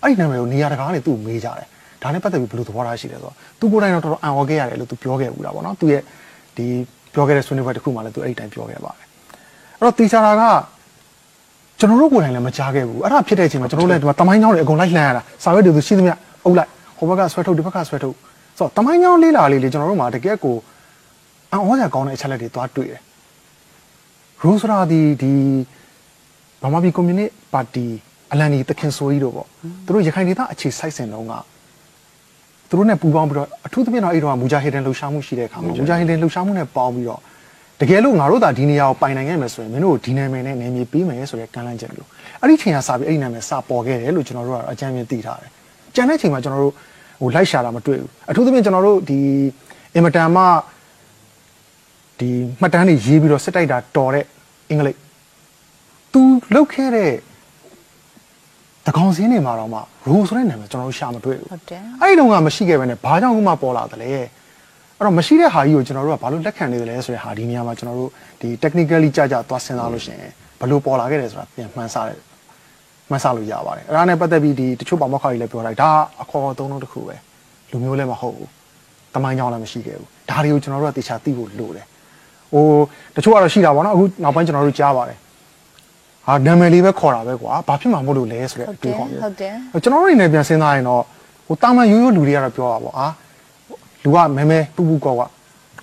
အဲ့ဒီနာမည်ကိုနေရာတကာကနေသူ့ကိုမေးကြတယ်ဒါနဲ့ပတ်သက်ပြီးဘယ်လိုသဘောထားရှိလဲဆိုတော့သူကိုယ်တိုင်တော့တော်တော်အံ့ဩခဲ့ရတယ်လို့သူပြောခဲ့ဘူးတာပေါ့နော်သူရဲ့ဒီ ပြောခဲ့တဲ့ဆွေးနွေးပွဲတစ်ခုမှလည်းသူအဲ့ဒီတိုင်းပြောခဲ့ပါတယ်အဲ့တော့တေချာတာကကျွန်တော်တို့ကိုယ်တိုင်လည်းမကြားခဲ့ဘူးအဲ့ဒါဖြစ်တဲ့အချိန်မှာကျွန်တော်တို့လည်းဒီမှာတမိုင်းကြောင်းတွေအကုန်လိုက်လှမ်းရတာစာရွက်တွေဆိုရှိသမျှအုပ်လိုက်ဟိုဘက်ကဆွဲထုတ်ဒီဘက်ကဆွဲထုတ်ဆိုတော့တမိုင်းကြောင်းလေးလာလေးလေကျွန်တော်တို့မှာတကယ်ကိုအံ့ဩစရာကောင်းတဲ့အချက်လက်တွေသွားတွေ့တယ်ရိုးစရာဒီဒီဗမာပြည်ကွန်မြူနတီပါတီအလန်ဒီတခင်ဆိုကြီးတို့ပေါ့သူတို့ရခိုင်ဒေသအခြေစိုက်စင်တုန်းက သူတို့နဲ့ပူးပေါင်းပြီးတော့အထူးသဖြင့်တော့အဲ့တော့မူဂျာဟီဒန်လှူရှာမှုရှိတဲ့အခါမှာမူဂျာဟီဒန်လှူရှာမှုနဲ့ပေါင်းပြီးတော့တကယ်လို့ငါတို့သာဒီနေရာကိုပိုင်နိုင်ခဲ့မယ်ဆိုရင်မင်းတို့ဒီနာမည်နဲ့နာမည်ပေးမယ်ဆိုတဲ့ကမ်းလှမ်းချက်မျိုးအဲ့ဒီချိန်ကစပြီးအဲ့ဒီနာမည်စပေါ်ခဲ့တယ်လို့ကျွန်တော်တို့ကတော့အကြမ်းမြင်သိထားတယ်။ကြံတဲ့ချိန်မှာကျွန်တော်တို့ဟိုလိုက်ရှာတာမတွေ့ဘူး။အထူးသဖြင့်ကျွန်တော်တို့ဒီအင်မတန်မှဒီမှတ်တမ်းတွေရေးပြီးတော့စစ်တိုက်တာတော်တဲ့အင်္ဂလိပ်သူလုတ်ခဲ့တဲ့တ ကောင်စင်းနေမှာတော့မှရိုးဆိုတဲ့နာမည်ကျွန်တော်တို့ရှာမတွေ့ဘူးဟုတ်တယ်အဲ့ဒီတော့ကမရှိခဲ့ပဲနဲ့ဘာကြောင့်ခုမှပေါ်လာသလဲအဲ့တော့မရှိတဲ့ဟာကြီးကိုကျွန်တော်တို့ကဘာလို့လက်ခံနေသလဲဆိုတဲ့ဟာဒီနေရာမှာကျွန်တော်တို့ဒီ technically ကြာကြာသွားစဉ်းစားလို့ရှိရင်ဘလို့ပေါ်လာခဲ့တယ်ဆိုတာပြန်မှန်းဆတယ်မှန်းဆလို့ရပါတယ်အဲ့ဒါနဲ့ပတ်သက်ပြီးဒီတချို့ပေါမောက်ခါကြီးလည်းပြောလိုက်ဒါအခေါ်အသုံးလုံးတစ်ခုပဲလူမျိုးလည်းမဟုတ်ဘူးတမိုင်းကြောင်းလည်းမရှိခဲ့ဘူးဒါတွေကိုကျွန်တော်တို့ကတေချာသိဖို့လိုတယ်ဟိုတချို့ကတော့ရှိတာပေါ့နော်အခုနောက်ပိုင်းကျွန်တော်တို့ကြားပါတယ် ဟာနာမည်လေးပဲခေါ်တာပဲကွာဘာဖြစ်မှာမို့လို့လဲဆိုတဲ့အတွေးခေါ်မျိုးဟုတ်တယ်ကျွန်တော်တို့အနေနဲ့ပြန်စဉ်းစားရင်တော့ဟိုတာမန်ရိုးရိုးလူတွေကတော့ပြောတာပေါ့အာလူကမဲမဲပူပူကောကွာ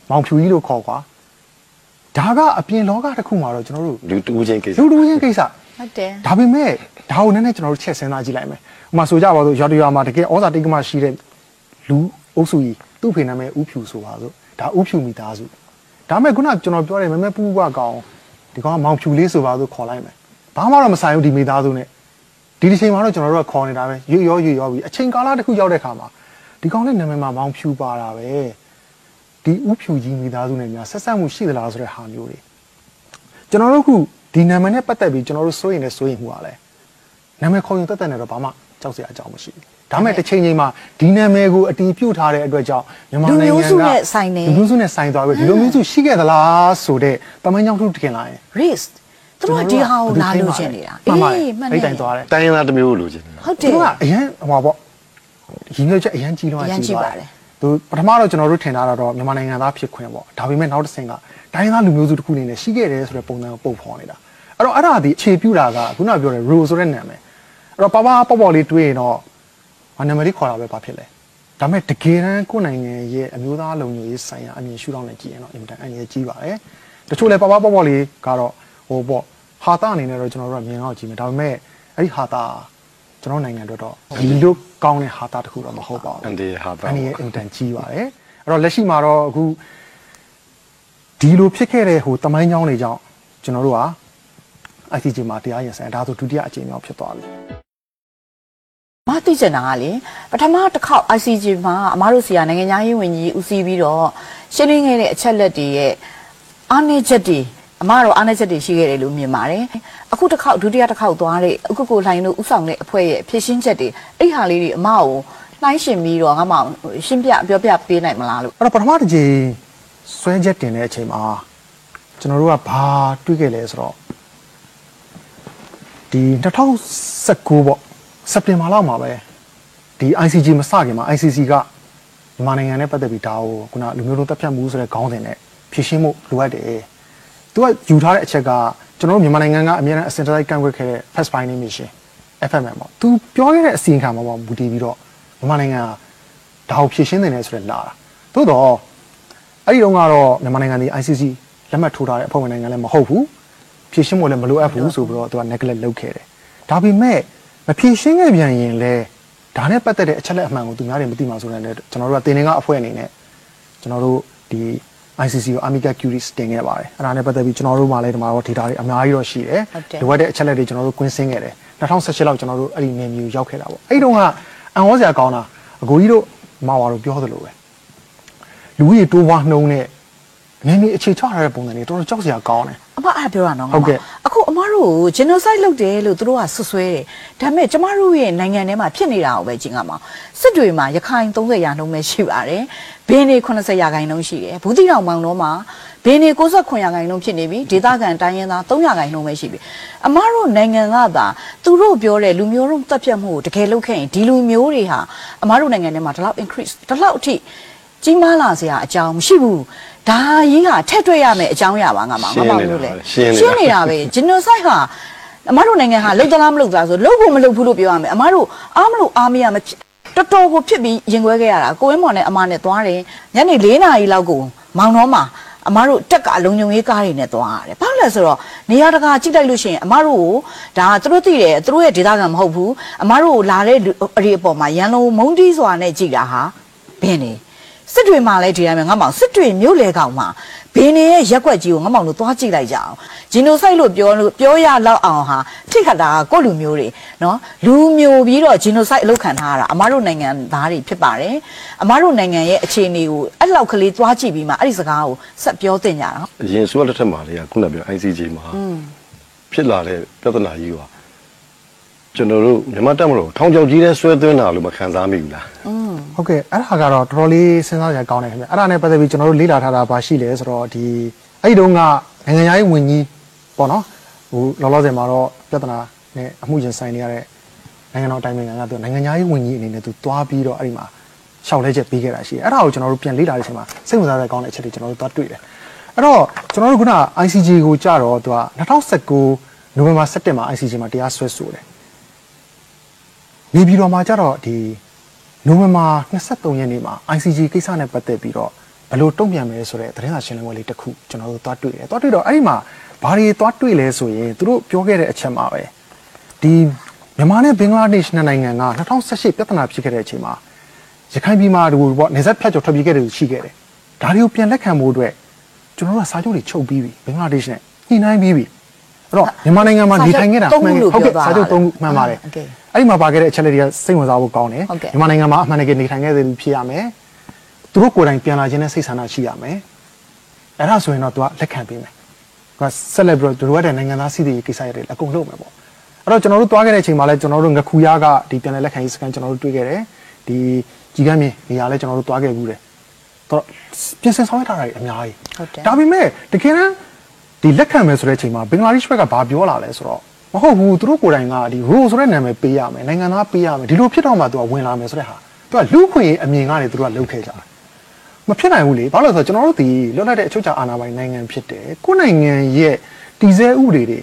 မောင်ဖြူကြီးလို့ခေါ်ကွာဒါကအပြင်လောကတစ်ခုမှာတော့ကျွန်တော်တို့လူတူချင်းကိစ္စလူတူချင်းကိစ္စဟုတ်တယ်ဒါပေမဲ့ဒါကိုနည်းနည်းကျွန်တော်တို့ချက်စဉ်းစားကြည့်လိုက်မယ်ဥပမာဆိုကြပါစို့ရွာတရွာမှာတကယ်ဩဇာတိတ်ကမရှိတဲ့လူအုပ်စုကြီးသူ့ဖေနာမည်ဥဖြူဆိုပါစို့ဒါဥဖြူမိသားစုဒါမဲ့ခုနကကျွန်တော်ပြောတဲ့မဲမဲပူပူကကောင်ဒီကောင်ကမောင်ဖြူလေးဆိုပါစို့ခေါ်လိုက်မယ် ဘာမှတော့မဆိုင်ဘူးဒီမိသားစုနဲ့ဒီဒီချိန်မှာတော့ကျွန်တော်တို့ကခေါ်နေတာပဲရွရောရွရောပြီးအချိန်ကာလတစ်ခုရောက်တဲ့ခါမှာဒီကောင်လေးနာမည်မှာမောင်ဖြူပါတာပဲဒီဥဖြူကြီးမိသားစုနဲ့များဆက်ဆက်မှုရှိသလားဆိုတဲ့ဟာမျိုးတွေကျွန်တော်တို့ခုဒီနာမည်နဲ့ပတ်သက်ပြီးကျွန်တော်တို့စိုးရင်လည်းစိုးရင်မှုပါလဲနာမည်ခေါ်ရင်တက်တက်နဲ့တော့ဘာမှကြောက်စရာအကြောင်းမရှိဘူးဒါမဲ့တစ်ချိန်ချိန်မှာဒီနာမည်ကိုအတီးပြုတ်ထားတဲ့အတွက်ကြောင့်မြန်မာနိုင်ငံကလူမျိုးစုနဲ့ဆိုင်နေလူမျိုးစုနဲ့ဆိုင်သွားပြီဒီလိုမျိုးစုရှိခဲ့သလားဆိုတဲ့တမန်ကြောင့်ထုတင်လာရင် risk သူတို့ကဒီဟာကိုနားလို့ချင်နေတာမှန်ပါတယ်မှန်အဲ့တယ်တိုင်သွားတယ်တိုင်းရင်းသားတစ်မျိုးကိုလိုချင်တယ်ဟုတ်တသူယ်တို့ကအရန်ဟိုပါပေါ့ရင်းနှီးချက်အရန်ကြီးလုံးအရန်ကြီးပါတယ်သူပထမတော့ကျွန်တော်တို့ထင်တာတော့မြန်မာနိုင်ငံသားဖြစ်ခွင့်ပေါ့ဒါပေမဲ့နောက်တစ်ဆင့်ကတိုင်းရင်းသားလူမျိုးစုတစ်ခုအနေနဲ့ရှိခဲ့တယ်ဆိုတဲ့ပုံစံကိုပုံဖော်နေတာအဲ့တော့အဲ့ဒါဒီအခြေပြုတာကခုနကပြောတဲ့ rule ဆိုတဲ့နာမည်အဲ့တော့ပါပါပေါ့ပေါ့လေးတွေးရင်တော့ဟာနာမည်လေးခေါ်တာပဲဘာဖြစ်လဲဒါပေမဲ့တကယ်တမ်းကိုယ့်နိုင်ငံရဲ့အမျိုးသားလုံခြုံရေးဆိုင်ရာအမြင်ရှုထောင့်နဲ့ကြည့်ရင်တော့အင်မတန်အန္တရာယ်ကြီးပါတယ်တချို့လဲပါပါပေါ့ပေါ့လေးကတော့ ဟိုပေါ့ဟာတာအနေနဲ့တော့ကျွန်တော်တို့ကမြင်တော့ကြည့်မယ်ဒါပေမဲ့အဲ့ဒီဟာတာကျွန်တော်နိုင်ငံအတွက်တော့ဒီလိုကောင်းတဲ့ဟာတာတစ်ခုတော့မဟုတ်ပါဘူးအန်ဒီဟာတာအနည်းအင်တန်ကြီးပါတယ်အဲ့တော့လက်ရှိမှာတော့အခုဒီလိုဖြစ်ခဲ့တဲ့ဟိုတမိုင်းကြောင်းတွေကြောင့်ကျွန်တော်တို့က ICJ မှာတရားရင်ဆိုင်ဒါဆိုဒုတိယအကြိမ်မြောက်ဖြစ်သွားပြီမသိချင်တာကလေပထမတစ်ခေါက် ICG မှာအမားတို့စီကနိုင်ငံသားရေးဝန်ကြီးဦးစီးပြီးတော့ရှင်းလင်းခဲ့တဲ့အချက်လက်တွေရဲ့အားနည်းချက်တွေ အမားတို့အားနည်းချက်တွေရှိခဲ့တယ်လို့မြင်ပါတယ်အခုတစ်ခေါက်ဒုတိယတစ်ခေါက်သွားတဲ့အခုကိုလှိုင်းတို့ဥဆောင်တဲ့အဖွဲ့ရဲ့ဖြည့်ရှင်းချက်တွေအဲ့ဟာလေးတွေအမကိုနှိုင်းရှင်ပြီးတော့ငါမအောင်ရှင်းပြပြောပြပေးနိုင်မလားလို့အဲ့တော့ပထမတစ်ကြိမ်ဆွဲချက်တင်တဲ့အချိန်မှာကျွန်တော်တို့ကဘာတွေးခဲ့လဲဆိုတော့ဒီ2019ပေါ့စက်တင်ဘာလောက်မှာပဲဒီ ICJ မစခင်မှာ ICC ကမြန်မာနိုင်ငံနဲ့ပတ်သက်ပြီးဒါကိုခုနလူမျိုးတို့တပ်ဖြတ်မှုဆိုတဲ့ခေါင်းစဉ်နဲ့ဖြည့်ရှင်းမှုလိုအပ်တယ်။ သူကယူထားတဲ့အချက်ကကျွန်တော်တို့မြန်မာနိုင်ငံကအများအားအစင်တိုင်းကန့်ကွက်ခဲ့တဲ့ fast finding mission FMM ပေါ့သူပြောခဲ့တဲ့အစီရင်ခံမှာပေါ့မူတည်ပြီးတော့မြန်မာနိုင်ငံကဒါကိုဖြည့်ရှင်းနေတယ်ဆိုတဲ့လာတာသို့တော့အဲ့ဒီတော့ကတော့မြန်မာနိုင်ငံဒီ ICC လက်မှတ်ထိုးထားတဲ့အဖွဲ့ဝင်နိုင်ငံလည်းမဟုတ်ဘူးဖြည့်ရှင်းဖို့လည်းမလိုအပ်ဘူးဆိုပြီးတော့သူက neglect လုပ်ခဲ့တယ်ဒါပေမဲ့မဖြည့်ရှင်းခဲ့ပြန်ရင်လည်းဒါနဲ့ပတ်သက်တဲ့အချက်လက်အမှန်ကိုသူများတွေမသိမှဆိုတဲ့ကျွန်တော်တို့ကတင်နေကအဖွဲ့အနေနဲ့ကျွန်တော်တို့ဒီ ICC ကို Amica Curies တင်ခဲ့ပါတယ်အဲ့ဒါနဲ့ပတ်သက်ပြီးကျွန်တော်တို့မှလည်းဒီမှာတော့ data တွေအများကြီးတော့ရှိတယ်ဟုတ်တယ်လိုအပ်တဲ့အချက်လက်တွေကျွန်တော်တို့ကွင်းဆင်းခဲ့တယ်2018လောက်ကျွန်တော်တို့အဲ့ဒီနေမျိုးရောက်ခဲ့တာပေါ့အဲ့ဒီတော့ကအံ့ဩစရာကောင်းတာအကိုကြီးတို့မှာပါတော့ပြောသလိုပဲလူကြီးတိုးဝါနှုံးနဲ့နေနေအခြေချထားတဲ့ပုံစံတွေတော်တော်ကြောက်စရာကောင်းတယ် အမအဲ့ဒါပြောတာနော်ဟုတ်ကဲ့အခုအမတို့ကို genocide လုပ်တယ်လို့သူတို့ကဆွဆွဲတယ်ဒါပေမဲ့ကျမတို့ရဲ့နိုင်ငံထဲမှာဖြစ်နေတာကိုပဲကျင်ကမှာစစ်တွေမှာရခိုင်30ရာနှုန်းပဲရှိပါတယ်ဘင်းနေ80ရာခိုင်နှုန်းရှိတယ်ဘူးတိတော်မောင်တော့မှာဘင်းနေ69ရာခိုင်နှုန်းဖြစ်နေပြီဒေသခံတိုင်းရင်းသား3ရာခိုင်နှုန်းပဲရှိပြီအမတို့နိုင်ငံကသာသူတို့ပြောတဲ့လူမျိုးတို့တပ်ဖြတ်မှုကိုတကယ်လုပ်ခဲ့ရင်ဒီလူမျိုးတွေဟာအမတို့နိုင်ငံထဲမှာဒီလောက် increase ဒီလောက်အထိကြီးမားလာစရာအကြောင်းမရှိဘူး ဒါကြီးကထက်တွေ့ရမယ်အကြောင်းအရာပါငါမှာငါမှာလို့လေရှင်းနေတာရှင်းနေတာပဲ genocide ဟာအမတို့နိုင်ငံဟာလုံသလားမလုံသလားဆိုလုံဖို့မလုံဘူးလို့ပြောရမယ်အမတို့အားမလို့အားမရမဖြစ်တော်တော်ကိုဖြစ်ပြီးရင်ခွဲခဲ့ရတာကိုဝင်းမော်နဲ့အမနဲ့သွားတယ်ညနေ၄နာရီလောက်ကိုမောင်တော်မှာအမတို့တက်ကအလုံးုံရေးကားတွေနဲ့သွားရတယ်ဘာလို့လဲဆိုတော့နေရာတကာကြည့်လိုက်လို့ရှိရင်အမတို့ကိုဒါသူတို့သိတယ်သူတို့ရဲ့ဒေသခံမဟုတ်ဘူးအမတို့ကိုလာတဲ့လူအရေးအပေါ်မှာရန်လုံးမုံတီးစွာနဲ့ကြည်တာဟာဘင်းနေ စစ်တွေမှာလည်းဒီတိုင်းပဲငါမောင်စစ်တွေမြို့လေကောင်မှာဘင်းနေရဲ့ရက်ွက်ကြီးကိုငါမောင်တို့သွားကြည့်လိုက်ကြအောင်ဂျီနိုဆိုက်လို့ပြောလို့ပြောရလောက်အောင်ဟာထိခတ်တာကကိုယ့်လူမျိုးတွေနော်လူမျိုးပြီးတော့ဂျီနိုဆိုက်အလုပ်ခံထားရတာအမတို့နိုင်ငံသားတွေဖြစ်ပါတယ်အမတို့နိုင်ငံရဲ့အခြေအနေကိုအဲ့လောက်ကလေးသွားကြည့်ပြီးမှအဲ့ဒီစကားကိုဆက်ပြောတင်ကြတာနော်အရင်ဆိုရလက်ထက်မှာလေကခုနကပြော ICJ မှာဖြစ်လာတဲ့ပြဿနာကြီးက ကျွန်တော်တို့မြန်မာတက်မလို့ထောင်ချောက်ကြီးတဲ့ဆွဲသွင်းတာလို့မခံစားမိဘူးလားဟုတ်ကဲ့အဲ့ဒါကတော့တော်တော်လေးစဉ်းစားကြကောင်းတယ်ခင်ဗျအဲ့ဒါနဲ့ပတ်သက်ပြီးကျွန်တော်တို့လေ့လာထားတာပါရှိလဲဆိုတော့ဒီအဲ့ဒီတုန်းကနိုင်ငံသားရေးဝန်ကြီးပေါ့နော်ဟိုလောလောဆယ်မှာတော့ပြဿနာနဲ့အမှုရင်ဆိုင်နေရတဲ့နိုင်ငံတော်တိုင်းနိုင်ငံကသူနိုင်ငံသားရေးဝန်ကြီးအနေနဲ့သူတွားပြီးတော့အဲ့ဒီမှာရှောက်လဲချက်ပေးခဲ့တာရှိတယ်အဲ့ဒါကိုကျွန်တော်တို့ပြန်လေ့လာတဲ့အချိန်မှာစိတ်ဝင်စားတဲ့ကောင်းတဲ့အချက်တွေကျွန်တော်တို့သွားတွေ့တယ်အဲ့တော့ကျွန်တော်တို့ခုန ICJ ကိုကြတော့သူက2019နိုဝင်ဘာ17မှာ ICJ မှာတရားစွဲဆိုတယ် နေပြည်တော်မှာကြတော့ဒီနိုဝင်ဘာ23ရက်နေ့မှာ ICG ကိစ္စနဲ့ပတ်သက်ပြီးတော့ဘယ်လိုတုံ့ပြန်မလဲဆိုတဲ့သတင်းစာရှင်းလင်းပွဲလေးတစ်ခုကျွန်တော်တို့သွားတွေ့တယ်။သွားတွေ့တော့အဲ့ဒီမှာဘာတွေသွားတွေ့လဲဆိုရင်သူတို့ပြောခဲ့တဲ့အချက်မှာပဲဒီမြန်မာနဲ့ဘင်္ဂလားဒေ့ရှ်နှစ်နိုင်ငံက2018ပြဿနာဖြစ်ခဲ့တဲ့အချိန်မှာရခိုင်ပြည်မှာဒီပေါ့နေဆက်ဖြတ်ကျော်ထွက်ပြေးခဲ့တဲ့လူရှိခဲ့တယ်။ဒါတွေကိုပြန်လက်ခံဖို့အတွက်ကျွန်တော်တို့ကစာချုပ်တွေချုပ်ပြီးပြီဘင်္ဂလားဒေ့ရှ်နဲ့ညှိနှိုင်းပြီးပြီ။အဲ့တော့မြန်မာနိုင်ငံမှာနေထိုင်ခဲ့တာစာချုပ်သုံးခုလို့ဟုတ်ကဲ့ပြောသွားစာချုပ်သုံးခုမှန်ပါတယ်ဟုတ်ကဲ့ အဲ့ဒီမှာပါခဲ့တဲ့အချက်လက်တွေကစိတ်ဝင်စားဖို့ကောင်းတယ်ဟုတ်ကဲ့ မြန်မာနိုင်ငံမှာအမှန်တကယ်နေထိုင်ခဲ့တဲ့လူဖြစ်ရမယ်သူတို့ကိုယ်တိုင်ပြန်လာခြင်းနဲ့စိတ်ဆန္ဒရှိရမယ်အဲ့ဒါဆိုရင်တော့သူကလက်ခံပေးမယ်သူကဆက်လက်ပြီးတော့သူတို့ကနိုင်ငံသားစီးတဲ့ကိစ္စတွေအကုန်လုပ်မယ်ပေါ့အဲ့တော့ကျွန်တော်တို့သွားခဲ့တဲ့အချိန်မှာလဲကျွန်တော်တို့ငခူရကဒီပြန်လည်လက်ခံရေးစကန်ကျွန်တော်တို့တွေ့ခဲ့တယ်ဒီကြီးကမ်းမြေနေရာလဲကျွန်တော်တို့သွားခဲ့ဘူးတယ်တော့ပြင်ဆင်ဆောင်ရွက်ထားတာတွေအများကြီးဟုတ်တယ် ဒါပေမဲ့တကယ်တမ်းဒီလက်ခံမယ်ဆိုတဲ့အချိန်မှာဘင်္ဂလားဒေ့ရှ်ဘက်ကဘာပြောလာလဲဆိုတော့မ ဟုတ်ဘူးသူတို့ကိုယ်တိုင်ကဒီ rule ဆိုတဲ့နာမည်ပေးရမယ်နိုင်ငံသားပေးရမယ်ဒီလိုဖြစ်တော့မှသူကဝင်လာမယ်ဆိုတဲ့ဟာသူကလူခွင့်ရေးအမြင်ကနေသူတို့ကလုပ်ခဲ့ကြတယ်မဖြစ်နိုင်ဘူးလေဘာလို့လဲဆိုတော့ကျွန်တော်တို့ဒီလွတ်လပ်တဲ့အချုပ်အခြာအာဏာပိုင်နိုင်ငံဖြစ်တယ်ကိုယ်နိုင်ငံရဲ့တည်ဆဲဥပဒေတွေ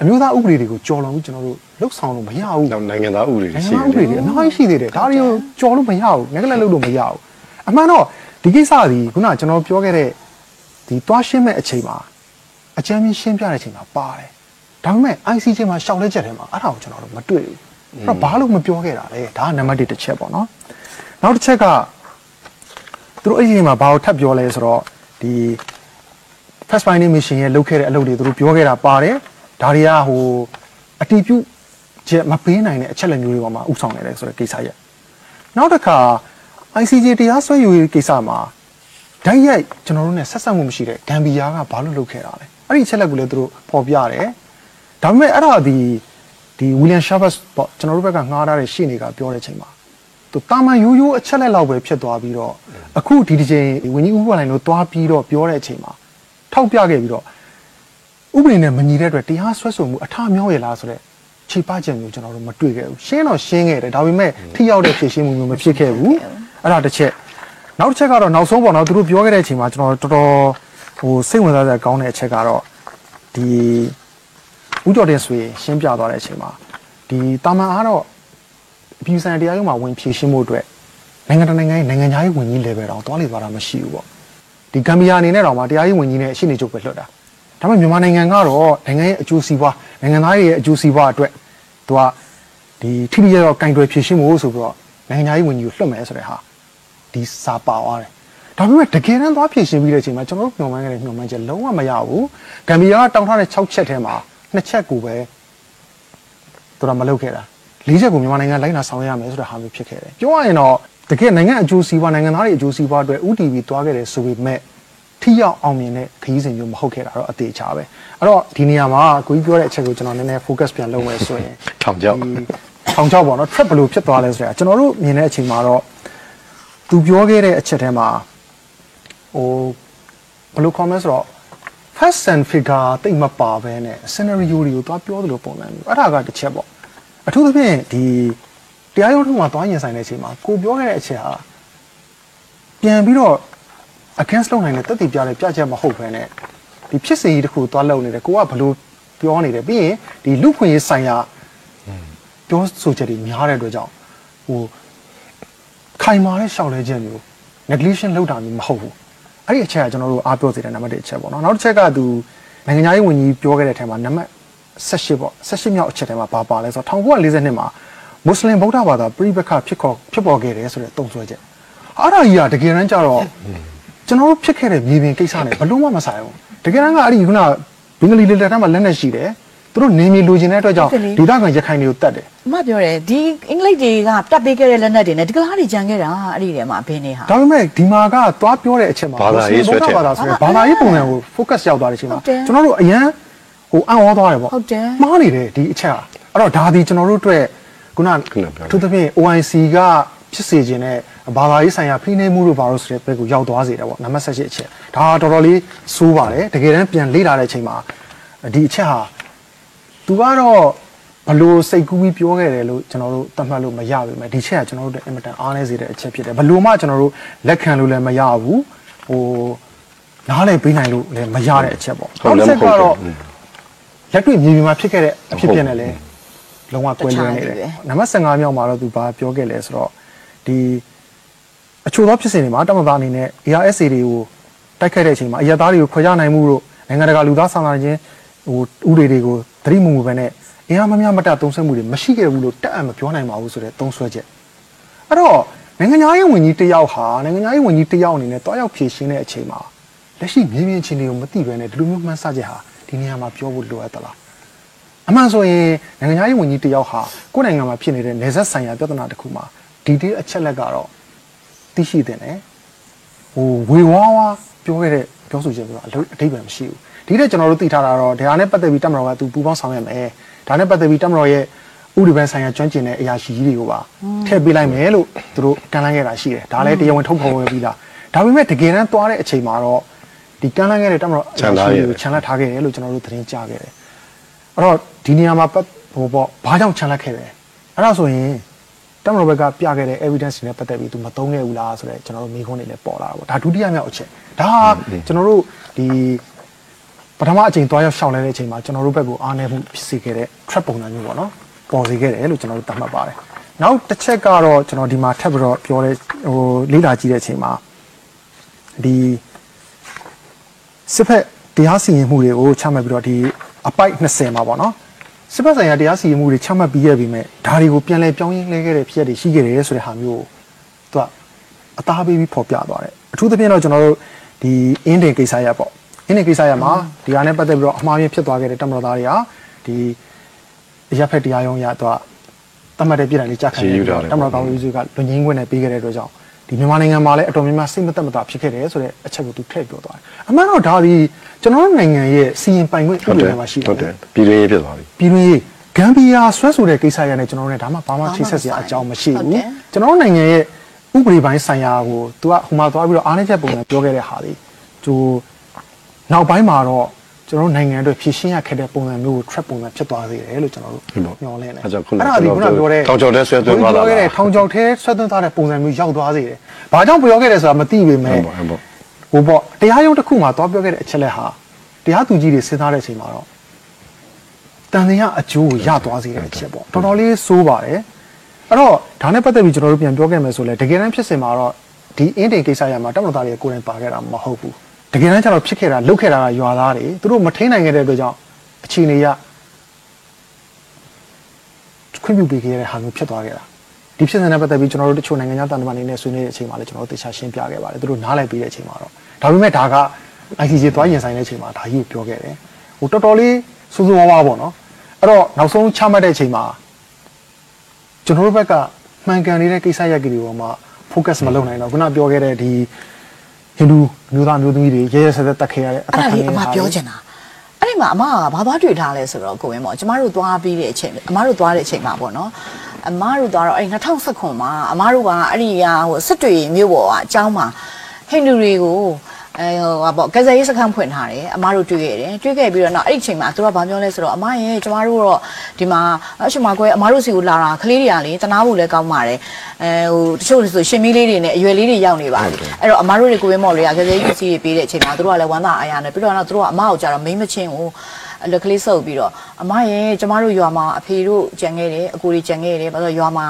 အမျိုးသားဥပဒေတွေကိုကြော်လွန်ပြီးကျွန်တော်တို့လှုပ်ဆောင်လို့မရဘူးနောက်နိုင်ငံသားဥပဒေတွေနိုင်ငံရှိသားဥပဒေတယ်တွေအများကြီးရှိသေးတယ်ဒါတွေကိုကြော်လို့မရဘူးငက်ကလည်းလုပ်လို့မရဘူးအမှန်တော့ဒီကိစ္စဒီခုနကကျွန်တော်ပြောခဲ့တဲ့ဒီတွားရှင်းမဲ့အချိန်မှာအကြမ်းမြင်ရှင်းပြတဲ့အချိန်မှာပါတယ် ဒါပေမဲ့ ICJ မှာရှောက်လဲချက်ထဲမှာအဲ့ဒါကိုကျွန်တော်တို့မတွေ့ဘူးအဲ့တော့ဘာလို့မပြောခဲ့တာလဲဒါကနံပါတ်1တစ်ချက်ပေါ့နော်နောက်တစ်ချက်ကသူတို့အဲ့ဒီအချိန်မှာဘာကိုထပ်ပြောလဲဆိုတော့ဒီ first finding mission ရဲ့လုပ်ခဲ့တဲ့အလုပ်တွေသူတို့ပြောခဲ့တာပါတယ်ဒါတွေကဟိုအတီးပြုချက်မပေးနိုင်တဲ့အချက်လက်မျိုးတွေပေါ်မှာဥဆောင်နေတယ်ဆိုတဲ့ကိစ္စရဲ့နောက်တစ်ခါ ICJ တရားစွဲယူရေးကိစ္စမှာဓာတ်ရိုက်ကျွန်တော်တို့ ਨੇ ဆက်ဆက်မှုမရှိတဲ့ဂမ်ဘီယာကဘာလို့လုပ်ခဲ့တာလဲအဲ့ဒီအချက်လက်ကိုလည်းသူတို့ပေါ်ပြတယ် ဒါပေမဲ့အဲ့ဒါဒီဒီ William Shabas ပေါ့ကျွန်တော်တို့ဘက်ကငှားထားတဲ့ရှေ့နေကပြောတဲ့အချိန်မှာသူတာမန်ရိုးရိုးအချက်လက်လောက်ပဲဖြစ်သွားပြီးတော့အခုဒီဒီချိန်ဝင်းကြီးဥပလိုင်းတို့သွားပြီးတော့ပြောတဲ့အချိန်မှာထောက်ပြခဲ့ပြီးတော့ဥပဒေနဲ့မညီတဲ့အတွက်တရားစွဲဆိုမှုအထမြောက်ရလားဆိုတော့ခြေပချက်မျိုးကျွန်တော်တို့မတွေ့ခဲ့ဘူးရှင်းတော့ရှင်းခဲ့တယ်ဒါပေမဲ့ထိရောက်တဲ့ဖြည့်ရှင်းမှုမျိုးမဖြစ်ခဲ့ဘူးအဲ့ဒါတစ်ချက်နောက်တစ်ချက်ကတော့နောက်ဆုံးပေါ့နော်သူတို့ပြောခဲ့တဲ့အချိန်မှာကျွန်တော်တော်တော်ဟိုစိတ်ဝင်စားစရာကောင်းတဲ့အချက်ကတော့ဒီ ဥတော်တဲ့ဆွေရှင်းပြသွားတဲ့အချိန်မှာဒီတာမန်အားတော့အပြည်ဆိုင်တရားရုံးမှာဝင်ဖြည့်ရှင်းမှုအတွက်နိုင်ငံတကာနိုင်ငံရဲ့နိုင်ငံခြားရေးဝန်ကြီး level တောင်တွားလေသွားတာမရှိဘူးပေါ့ဒီဂမ်ဘီယာအနေနဲ့တော့မှတရားရေးဝန်ကြီးနဲ့အရှိနေချုပ်ပဲလွှတ်တာဒါပေမဲ့မြန်မာနိုင်ငံကတော့နိုင်ငံရဲ့အကျိုးစီးပွားနိုင်ငံသားတွေရဲ့အကျိုးစီးပွားအတွက်သူကဒီထိထိရောက်ရောက်ကင်တွယ်ဖြည့်ရှင်းဖို့ဆိုပြီးတော့နိုင်ငံသားရေးဝန်ကြီးကိုလွှတ်မယ်ဆိုတဲ့ဟာဒီစာပါသွားတယ်ဒါပေမဲ့တကယ်တမ်းသွားဖြည့်ရှင်းပြီးတဲ့အချိန်မှာကျွန်တော်တို့ညှော်မှန်းခဲ့တဲ့ညှော်မှန်းချက်လုံးဝမရဘူးဂမ်ဘီယာကတောင်းထားတဲ့6ချက်ထဲမှာ 2ချက်ကိုပဲသူကမလုပ်ခဲ့တာ၄ချက်ကိုမြန်မာနိုင်ငံလိုက်နာဆောင်ရွက်ရမယ်ဆိုတဲ့ဟာမျိုးဖြစ်ခဲ့တယ်ပြောရရင်တော့တကယ်နိုင်ငံအကျိုးစီးပွားနိုင်ငံသားတွေအကျိုးစီးပွားအတွက် UTV သွားခဲ့တယ်ဆိုပေမဲ့ထိရောက်အောင်မြင်တဲ့ခရီးစဉ်မျိုးမဟုတ်ခဲ့တာတော့အသေးချာပဲအဲ့တော့ဒီနေရာမှာကိုကြီးပြောတဲ့အချက်ကိုကျွန်တော်နည်းနည်း focus ပြန်လုပ်မယ်ဆိုရင်ထောင်ချောက်ဒီထောင်ချောက်ပေါ့နော် trap ဘယ်လိုဖြစ်သွားလဲဆိုတော့ကျွန်တော်တို့မြင်တဲ့အချိန်မှာတော့သူပြောခဲ့တဲ့အချက်ထဲမှာဟိုဘယ်လို comment ဆိုတော့ first and figure တိတ်မပါဘဲနဲ့ scenario တွေကိုသွားပြောသလိုပုံစံမျိုးအဲ့ဒါကတစ်ချက်ပေါ့အထူးသဖြင့်ဒီတရားရုံးထုံးမှာသွားရင်ဆိုင်တဲ့အချိန်မှာကိုပြောခဲ့တဲ့အချက်ဟာပြန်ပြီးတော့ against လုပ်နိုင်တဲ့တက်တည်ပြတဲ့ပြချက်မဟုတ်ဘဲနဲ့ဒီဖြစ်စဉ်ကြီးတစ်ခုသွားလုပ်နေတယ်ကိုကဘလို့ပြောနေတယ်ပြီးရင်ဒီလူခွင့်ရေးဆိုင်ရာပြောဆိုချက်တွေများတဲ့အတွက်ကြောင့်ဟိုခိုင်မာတဲ့ရှောက်လဲချက်မျိုး neglection လောက်တာမျိုးမဟုတ်ဘူး အဲ့ဒီအချက်ကကျွန်တော်တို့အားပြောစေတဲ့နံပါတ်1အချက်ပေါ့နော်နောက်တစ်ချက်ကသူနိုင်ငံသားရေးဝန်ကြီးပြောခဲ့တဲ့ထဲမှာနံပါတ်18ပေါ့18မြောက်အချက်ထဲမှာဘာပါလဲဆိုတော့1942မှာမွတ်စလင်ဗုဒ္ဓဘာသာပြည်ပခဖြစ်ခေါ်ဖြစ်ပေါ်ခဲ့တယ်ဆိုတဲ့တုံ့ဆွဲချက်အဲ့ဒါကြီးကတကယ်တမ်းကျတော့ကျွန်တော်တို့ဖြစ်ခဲ့တဲ့မြေပြင်ကိစ္စနဲ့ဘလို့မှမဆိုင်ဘူးတကယ်တမ်းကအဲ့ဒီခုနဘင်္ဂလီလေလက်ထက်မှာလက်နဲ့ရှိတယ် သူတို့နေမြေလိုချင်တဲ့အတွက်ကြောင့်ဒေသခံရခိုင်တွေကိုတတ်တယ်အမပြောတယ်ဒီအင်္ဂလိပ်တွေကတက်ပေးခဲ့တဲ့လက်နက်တွေနဲ့ဒီကလားတွေကြံခဲ့တာအဲ့ဒီထဲမှာဘင်းနေဟာဒါပေမဲ့ဒီမှာကသွားပြောတဲ့အချက်မှာဘာသာရေးဆွဲထည့်ဘာသာဆိုရင်ဘာသာရေးပုံစံကို focus ရောက်သွားတဲ့အချိန်မှာဟုတ်တယ်ကျွန်တော်တို့အရန်ဟိုအံ့ဩသွားတယ်ပေါ့ဟုတ်တယ်မှားနေတယ်ဒီအချက်ကအဲ့တော့ဒါဒီကျွန်တော်တို့အတွက်ခုနခုနပြောတယ်သူသဖြင့် OIC ကဖြစ်စေခြင်းနဲ့ဘာသာရေးဆိုင်ရာဖိနှိပ်မှုတို့ဘာလို့ဆိုတဲ့ဘက်ကိုရောက်သွားစေတယ်ပေါ့နံပါတ်18အချက်ဒါကတော်တော်လေးစိုးပါတယ်တကယ်တမ်းပြန်လေ့လာတဲ့အချိန်မှာဒီအချက်ဟာ သူကတော့ဘလို့စိတ်ကူးပြီးပြောခဲ့တယ်လို့ကျွန်တော်တို့သတ်မှတ်လို့မရပါဘူးဒီချက်ကကျွန်တော်တို့အတွက်အင်မတန်အားနည်းစေတဲ့အချက်ဖြစ်တယ်ဘလို့မှကျွန်တော်တို့လက်ခံလို့လည်းမရဘူးဟိုနားလည်းပေးနိုင်လို့လည်းမရတဲ့အချက်ပေါ့ဟုတ်လည်းမဟုတ်ဘူးလက်တွေ့မြေပြင်မှာဖြစ်ခဲ့တဲ့အဖြစ်ဖြစ်နဲ့လည်းလုံးဝကွဲလွဲနေတယ်တခြားကြီးပဲနံပါတ်15မြောက်မှာတော့သူဘာပြောခဲ့လဲဆိုတော့ဒီအချို့သောဖြစ်စဉ်တွေမှာတမန်သားအနေနဲ့ ARSA တွေကိုတိုက်ခိုက်တဲ့အချိန်မှာအရသားတွေကိုခွဲခြားနိုင်မှုတို့နိုင်ငံတကာလူသားစာနာခြင်း ဟိုဥတွေတွေကိုသတိမူမူပဲနဲ့အင်အားမများမတသုံးဆွဲမှုတွေမရှိခဲ့ဘူးလို့တက်အံမပြောနိုင်ပါဘူးဆိုတဲ့သုံးဆွဲချက်အဲ့တော့နိုင်ငံသားရေးဝန်ကြီးတယောက်ဟာနိုင်ငံသားရေးဝန်ကြီးတယောက်အနေနဲ့တွားရောက်ဖြည့်ရှင်းတဲ့အချိန်မှာလက်ရှိမြေပြင်အခြေအနေကိုမသိဘဲနဲ့ဒီလိုမျိုးမှန်းဆချက်ဟာဒီနေရာမှာပြောဖို့လိုအပ်သလားအမှန်ဆိုရင်နိုင်ငံသားရေးဝန်ကြီးတယောက်ဟာကိုယ်နိုင်ငံမှာဖြစ်နေတဲ့နေဆက်ဆိုင်ရာပြဿနာတစ်ခုမှာဒီတေးအချက်လက်ကတော့သိရှိတဲ့နဲ့ဟိုဝေဝါးဝါပြောခဲ့တဲ့ပြောဆိုချက်ကအလုပ်အဓိပ္ပာယ်မရှိဘူး ဒီတဲ့ကျွန်တော်တို့သိထားတာတော့ဒါနဲ့ပတ်သက်ပြီးတမတော်ကသူပူပေါင်းဆောင်ရွက်မယ်ဒါနဲ့ပတ်သက်ပြီးတမတော်ရဲ့ဥပဒေပိုင်းဆိုင်ရာကျွမ်းကျင်တဲ့အရာရှိကြီးတွေကိုပါထည့်ပေးလိုက်မယ်လို့သူတို့ကမ်းလှမ်းခဲ့တာရှိတယ်ဒါလည်းတရားဝင်ထုတ်ဖော်ပြီးသားဒါပေမဲ့တကယ်တမ်းသွားတဲ့အချိန်မှာတော့ဒီကမ်းလှမ်းခဲ့တဲ့တမတော်အရာရှိကြီးတွေကိုခြံလက်ထားခဲ့တယ်လို့ကျွန်တော်တို့သတင်းကြားခဲ့တယ်အဲ့တော့ဒီနေရာမှာပတ်ဟိုပေါ့ဘာကြောင့်ချန်လက်ခဲ့တယ်အဲ့ဒါဆိုရင်တမန်တော်ဘက်ကပြခဲ့တဲ့ evidence တွေနဲ့ပတ်သက်ပြီးသူမသုံးခဲ့ဘူးလားဆိုတော့ကျွန်တော်တို့မိခွန်းတွေလည်းပေါ်လာတာပေါ့ဒါဒုတိယမြောက်အချက်ဒါဟာကျွန်တော်တို့ဒီ ပထမအချိန်သွားရောက်ရှောင်လဲတဲ့အချိန်မှာကျွန်တော်တို့ဘက်ကိုအားနည်းမှုဖြစ်စေခဲ့တဲ့ trap ပုံစံမျိုးပေါ့နော်ပေါ်စေခဲ့တယ်လို့ကျွန်တော်တို့သတ်မှတ်ပါတယ်နောက်တစ်ချက်ကတော့ကျွန်တော်ဒီမှာထပ်ပြီးတော့ပြောတဲ့ဟိုလေ့လာကြည့်တဲ့အချိန်မှာဒီစစ်ဖက်တရားစီရင်မှုတွေကိုချမှတ်ပြီးတော့ဒီအပိုက်20မှာပေါ့နော်စစ်ဖက်ဆိုင်ရာတရားစီရင်မှုတွေချမှတ်ပြီးရပြီမဲ့ဒါတွေကိုပြန်လဲပြောင်းရင်းလဲခဲ့တဲ့ဖြစ်ရပ်တွေရှိခဲ့တယ်ဆိုတဲ့ဟာမျိုးကိုသူကအသားပေးပြီးဖော်ပြသွားတယ်အထူးသဖြင့်တော့ကျွန်တော်တို့ဒီအင်းတင်ကိစ္စရပေါ့အ င်းတင်ကိစ္စရမှာဒီဟာနဲ့ပတ်သက်ပြီးတော့အမှားယွင်းဖြစ်သွားခဲ့တဲ့တမတော်သားတွေဟာဒီအရက်ဖက်တရားရုံးရတော့တတ်မှတ်တဲ့ပြည်တိုင်းလေးကြာခံရေးယူတယ်ထားတယ်တမတော်ကောင်းရေးစုကလွန်ငင်းခွင့်နဲ့ပေးခဲ့တဲ့အတွက်ကြောင့်ဒီမြန်မာနိုင်ငံမှာလည်းအတော်များများစိတ်မသက်မသာဖြစ်ခဲ့တယ်ဆိုတဲ့အချက်ကိုသူထည့်ပြောသွားတယ်အမှန်တော့ဒါဒီကျွန်တော်တို့နိုင်ငံရဲ့စီရင်ပိုင်ခွင့်ဥဟုတ်ပတဒေယ်မှာရှိတဟုတ်တယ်ယ်ပြည်တွင်းရေးဖြစ်သွားပြီပြည်တွင်းရေးဂမ်ဘီယာဆွဲဆိုတဲ့ကိစ္စရနဲ့ကျွန်တော်တို့ ਨੇ ဒါမှဘာမှချိတ်ဆက်စရာအကြောင်းမရှိဟုတ်ဘူးတယ်ကျွန်တော်တို့နိုင်ငံရဲ့ဥပဒေပိုင်းဆိုင်ရာကိုသူကဟိုမှာသွားပြီးတော့အားနည်းချက်ပုံစံပြောခဲ့တဲ့ဟာဒီသူ နောက်ပိုင်းမှာတော့ကျွန်တော်တို့နိုင်ငံအတွက်ဖြည့်ရှင်းရခက်တဲ့ပုံစံမျိုးကို trap ပုံစံဖြစ်သွားစေတယ်လို့ကျွန်တော်တို့ဟုတ်ပါညော်လင့်တယ်အဲ့ကြောင့်ခုနဒါဒီခုနပြောတဲ့ထောင်ချောက်ထဲဆွဲသွင်းသွားတာလားပြောခဲ့တဲ့ထောင်ချောက်ထဲဆွဲသွင်းသွားတဲ့ပုံစံမျိုးရောက်သွားစေတယ်။ဘာကြောင့်ပြောခဲ့တယ်ဆိုတာမသိပေမဲ့ဟုတ်ပါဟုတ်ပါဟိုပေါ့တရားရုံးတစ်ခုမှာသွားပြောခဲ့တဲ့အချက်လက်ဟာတရားသူကြီးတွေစဉ်းစားတဲ့အချိန်မှာတော့တန်တရားအကျိုးကိုရသွားစေတဲ့အချက်ပေါ့တော်တော်လေးစိုးပါတယ်အဲ့တော့ဒါနဲ့ပတ်သက်ပြီးကျွန်တော်တို့ပြန်ပြောခဲ့မယ်ဆိုလဲတကယ်တမ်းဖြစ်စင်မှာတော့ဒီအင်းတင်ကိစ္စရမှာတမန်တော်သားတွေကိုယ်တိုင်ပါခဲ့တာမဟုတ်ဘူး တကယ်တမ်းကျတော့ဖြစ်ခဲ့တာလုတ်ခဲ့တာကရွာသားတွေသူတို့မထိန်နိုင်ခဲ့တဲ့အတွက်ကြောင့်အခြေအနေရခွင့်ပြုပေးခဲ့တဲ့ဟာမျိုးဖြစ်သွားခဲ့တာဒီဖြစ်စဉ်နဲ့ပတ်သက်ပြီးကျွန်တော်တို့တချို့နိုင်ငံခြားတန်တမာနေနဲ့ဆွေးနွေးတဲ့အချိန်မှာလည်းကျွန်တော်တို့တေချာရှင်းပြခဲ့ပါတယ်သူတို့နားလည်ပြီးတဲ့အချိန်မှာတော့ဒါပေမဲ့ဒါက ICJ သွားရင်ဆိုင်တဲ့အချိန်မှာဒါကြီးကိုပြောခဲ့တယ်ဟိုတော်တော်လေးစူးစူးဝါးဝါးပေါ့နော်အဲ့တော့နောက်ဆုံးချမှတ်တဲ့အချိန်မှာကျွန်တော်တို့ဘက်ကမှန်ကန်နေတဲ့ကိစ္စရပ်ကြီးတွေပေါ်မှာ focus မလုပ်နိုင်တော့ခုနပြောခဲ့တဲ့ဒီ ဟိန္ဒူမျိုးသားမျိုးသမီးတွေရဲရဲဆက်ဆက်တက်ခဲ့ရတဲ့အ အဲ့ဒါလေးအမ ဟာတွေ ပြောချင်တာအဲ့ဒီမှာအမကဘာသွားတွေ့ထားလဲဆိုတော့ကိုဝင်းပေါ့ကျမတို့သွားပြီးတဲ့အချိန်အမတို့သွားတဲ့အချိန်မှာပေါ့နော်အမတို့သွားတော့အဲ့2019မှာအမတို့ကအဲ့ဒီဟာဟိုစစ်တွေမြို့ပေါ်ကအเจ้าမှာဟိန္ဒူတွေကို အဲဟိုဟာပေါ့ကယ်ဆယ်ရေးစခန်းဖွင့်ထားတယ်အမတို့တွေ့ခဲ့တယ်တွေ့ခဲ့ပြီးတော့နောက်အဲ့ဒီအချိန်မှာသူကဘာပြောလဲဆိုတော့အမရဲ့ကျမတို့တော့ဒီမှာအရှင်မကွဲအမတို့စီကိုလာတာကလေးတွေကလေတနာဖို့လည်းကောင်းပါတယ်အဲဟိုတချို့ဆိုရှင်မီးလေးတွေနဲ့အရွယ်လေးတွေရောက်နေပါပြီအဲ့တော့အမတို့တွေကိုဝင်းမော်တွေကကယ်ဆယ်ရေးပစ္စည်းတွေပေးတဲ့အချိန်မှာသူတို့ကလည်းဝမ်းသာအားရနေပြီးတော့နောက်သူတို့ကအမကိုကြတော့မိမချင်းကို လက်ကလေးဆုပ်ပြီးတော့အမရဲ့ကျမတို့ရွာမှာအဖေတို့ကြံခဲ့တယ်အကိုတွေကြံခဲ့တယ်ဘာလို့လဲရွာမှာ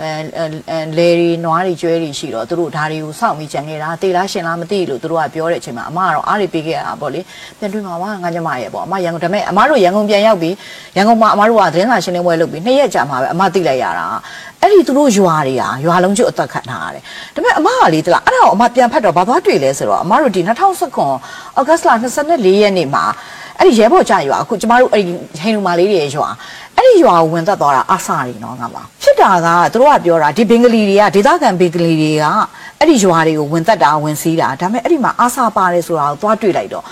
အဲအဲလေရီနွားတွေကျွဲတွေရှိတော့သူတို့ဒါတွေကိုစောင့်ပြီးကြံခဲ့တာတေလားရှင်လားမသိလို့သူတို့ကပြောတဲ့အချိန်မှာအမကတော့အားတွေပေးခဲ့ရတာပေါ့လေပြန်တွေ့မှာပါငါညမရဲ့ပေါ့အမရန်ကုန်ဒါပေမဲ့အမတို့ရန်ကုန်ပြန်ရောက်ပြီးရန်ကုန်မှာအမတို့ကသတင်းစာရှင်းလင်းပွဲလုပ်ပြီးနှစ်ရက်ကြာမှာပဲအမသိလိုက်ရတာအဲ့ဒီသူတို့ရွာတွေကရွာလုံးကျွတ်အသက်ခံထားရတယ်ဒါပေမဲ့အမကလေတလားအဲ့ဒါကိုအမပြန်ဖတ်တော့ဘာသွားတွေ့လဲဆိုတော့အမတို့ဒီ2019ဩဂတ်စ်လ24ရက်နေ့မှာ အဲ့ဒီရဲဘော်ကြရွာအခုကျမတို့အဲ့ဒီဟိန္ဒူမာလေးတွေရဲ့ရွာအဲ့ဒီရွာကိုဝင်သက်သွားတာအဆာတွေနော်ငါမဖြစ်တာကသူတို့ကပြောတာဒီဘင်္ဂလီတွေကဒေသခံဘင်္ဂလီတွေကအဲ့ဒီရွာတွေကိုဝင်သက်တာဝင်စီးတာဒါပေမဲ့အဲ့ဒီမှာအဆာပါတယ်ဆိုတာကိုသွားတွေ့လိုက်တော့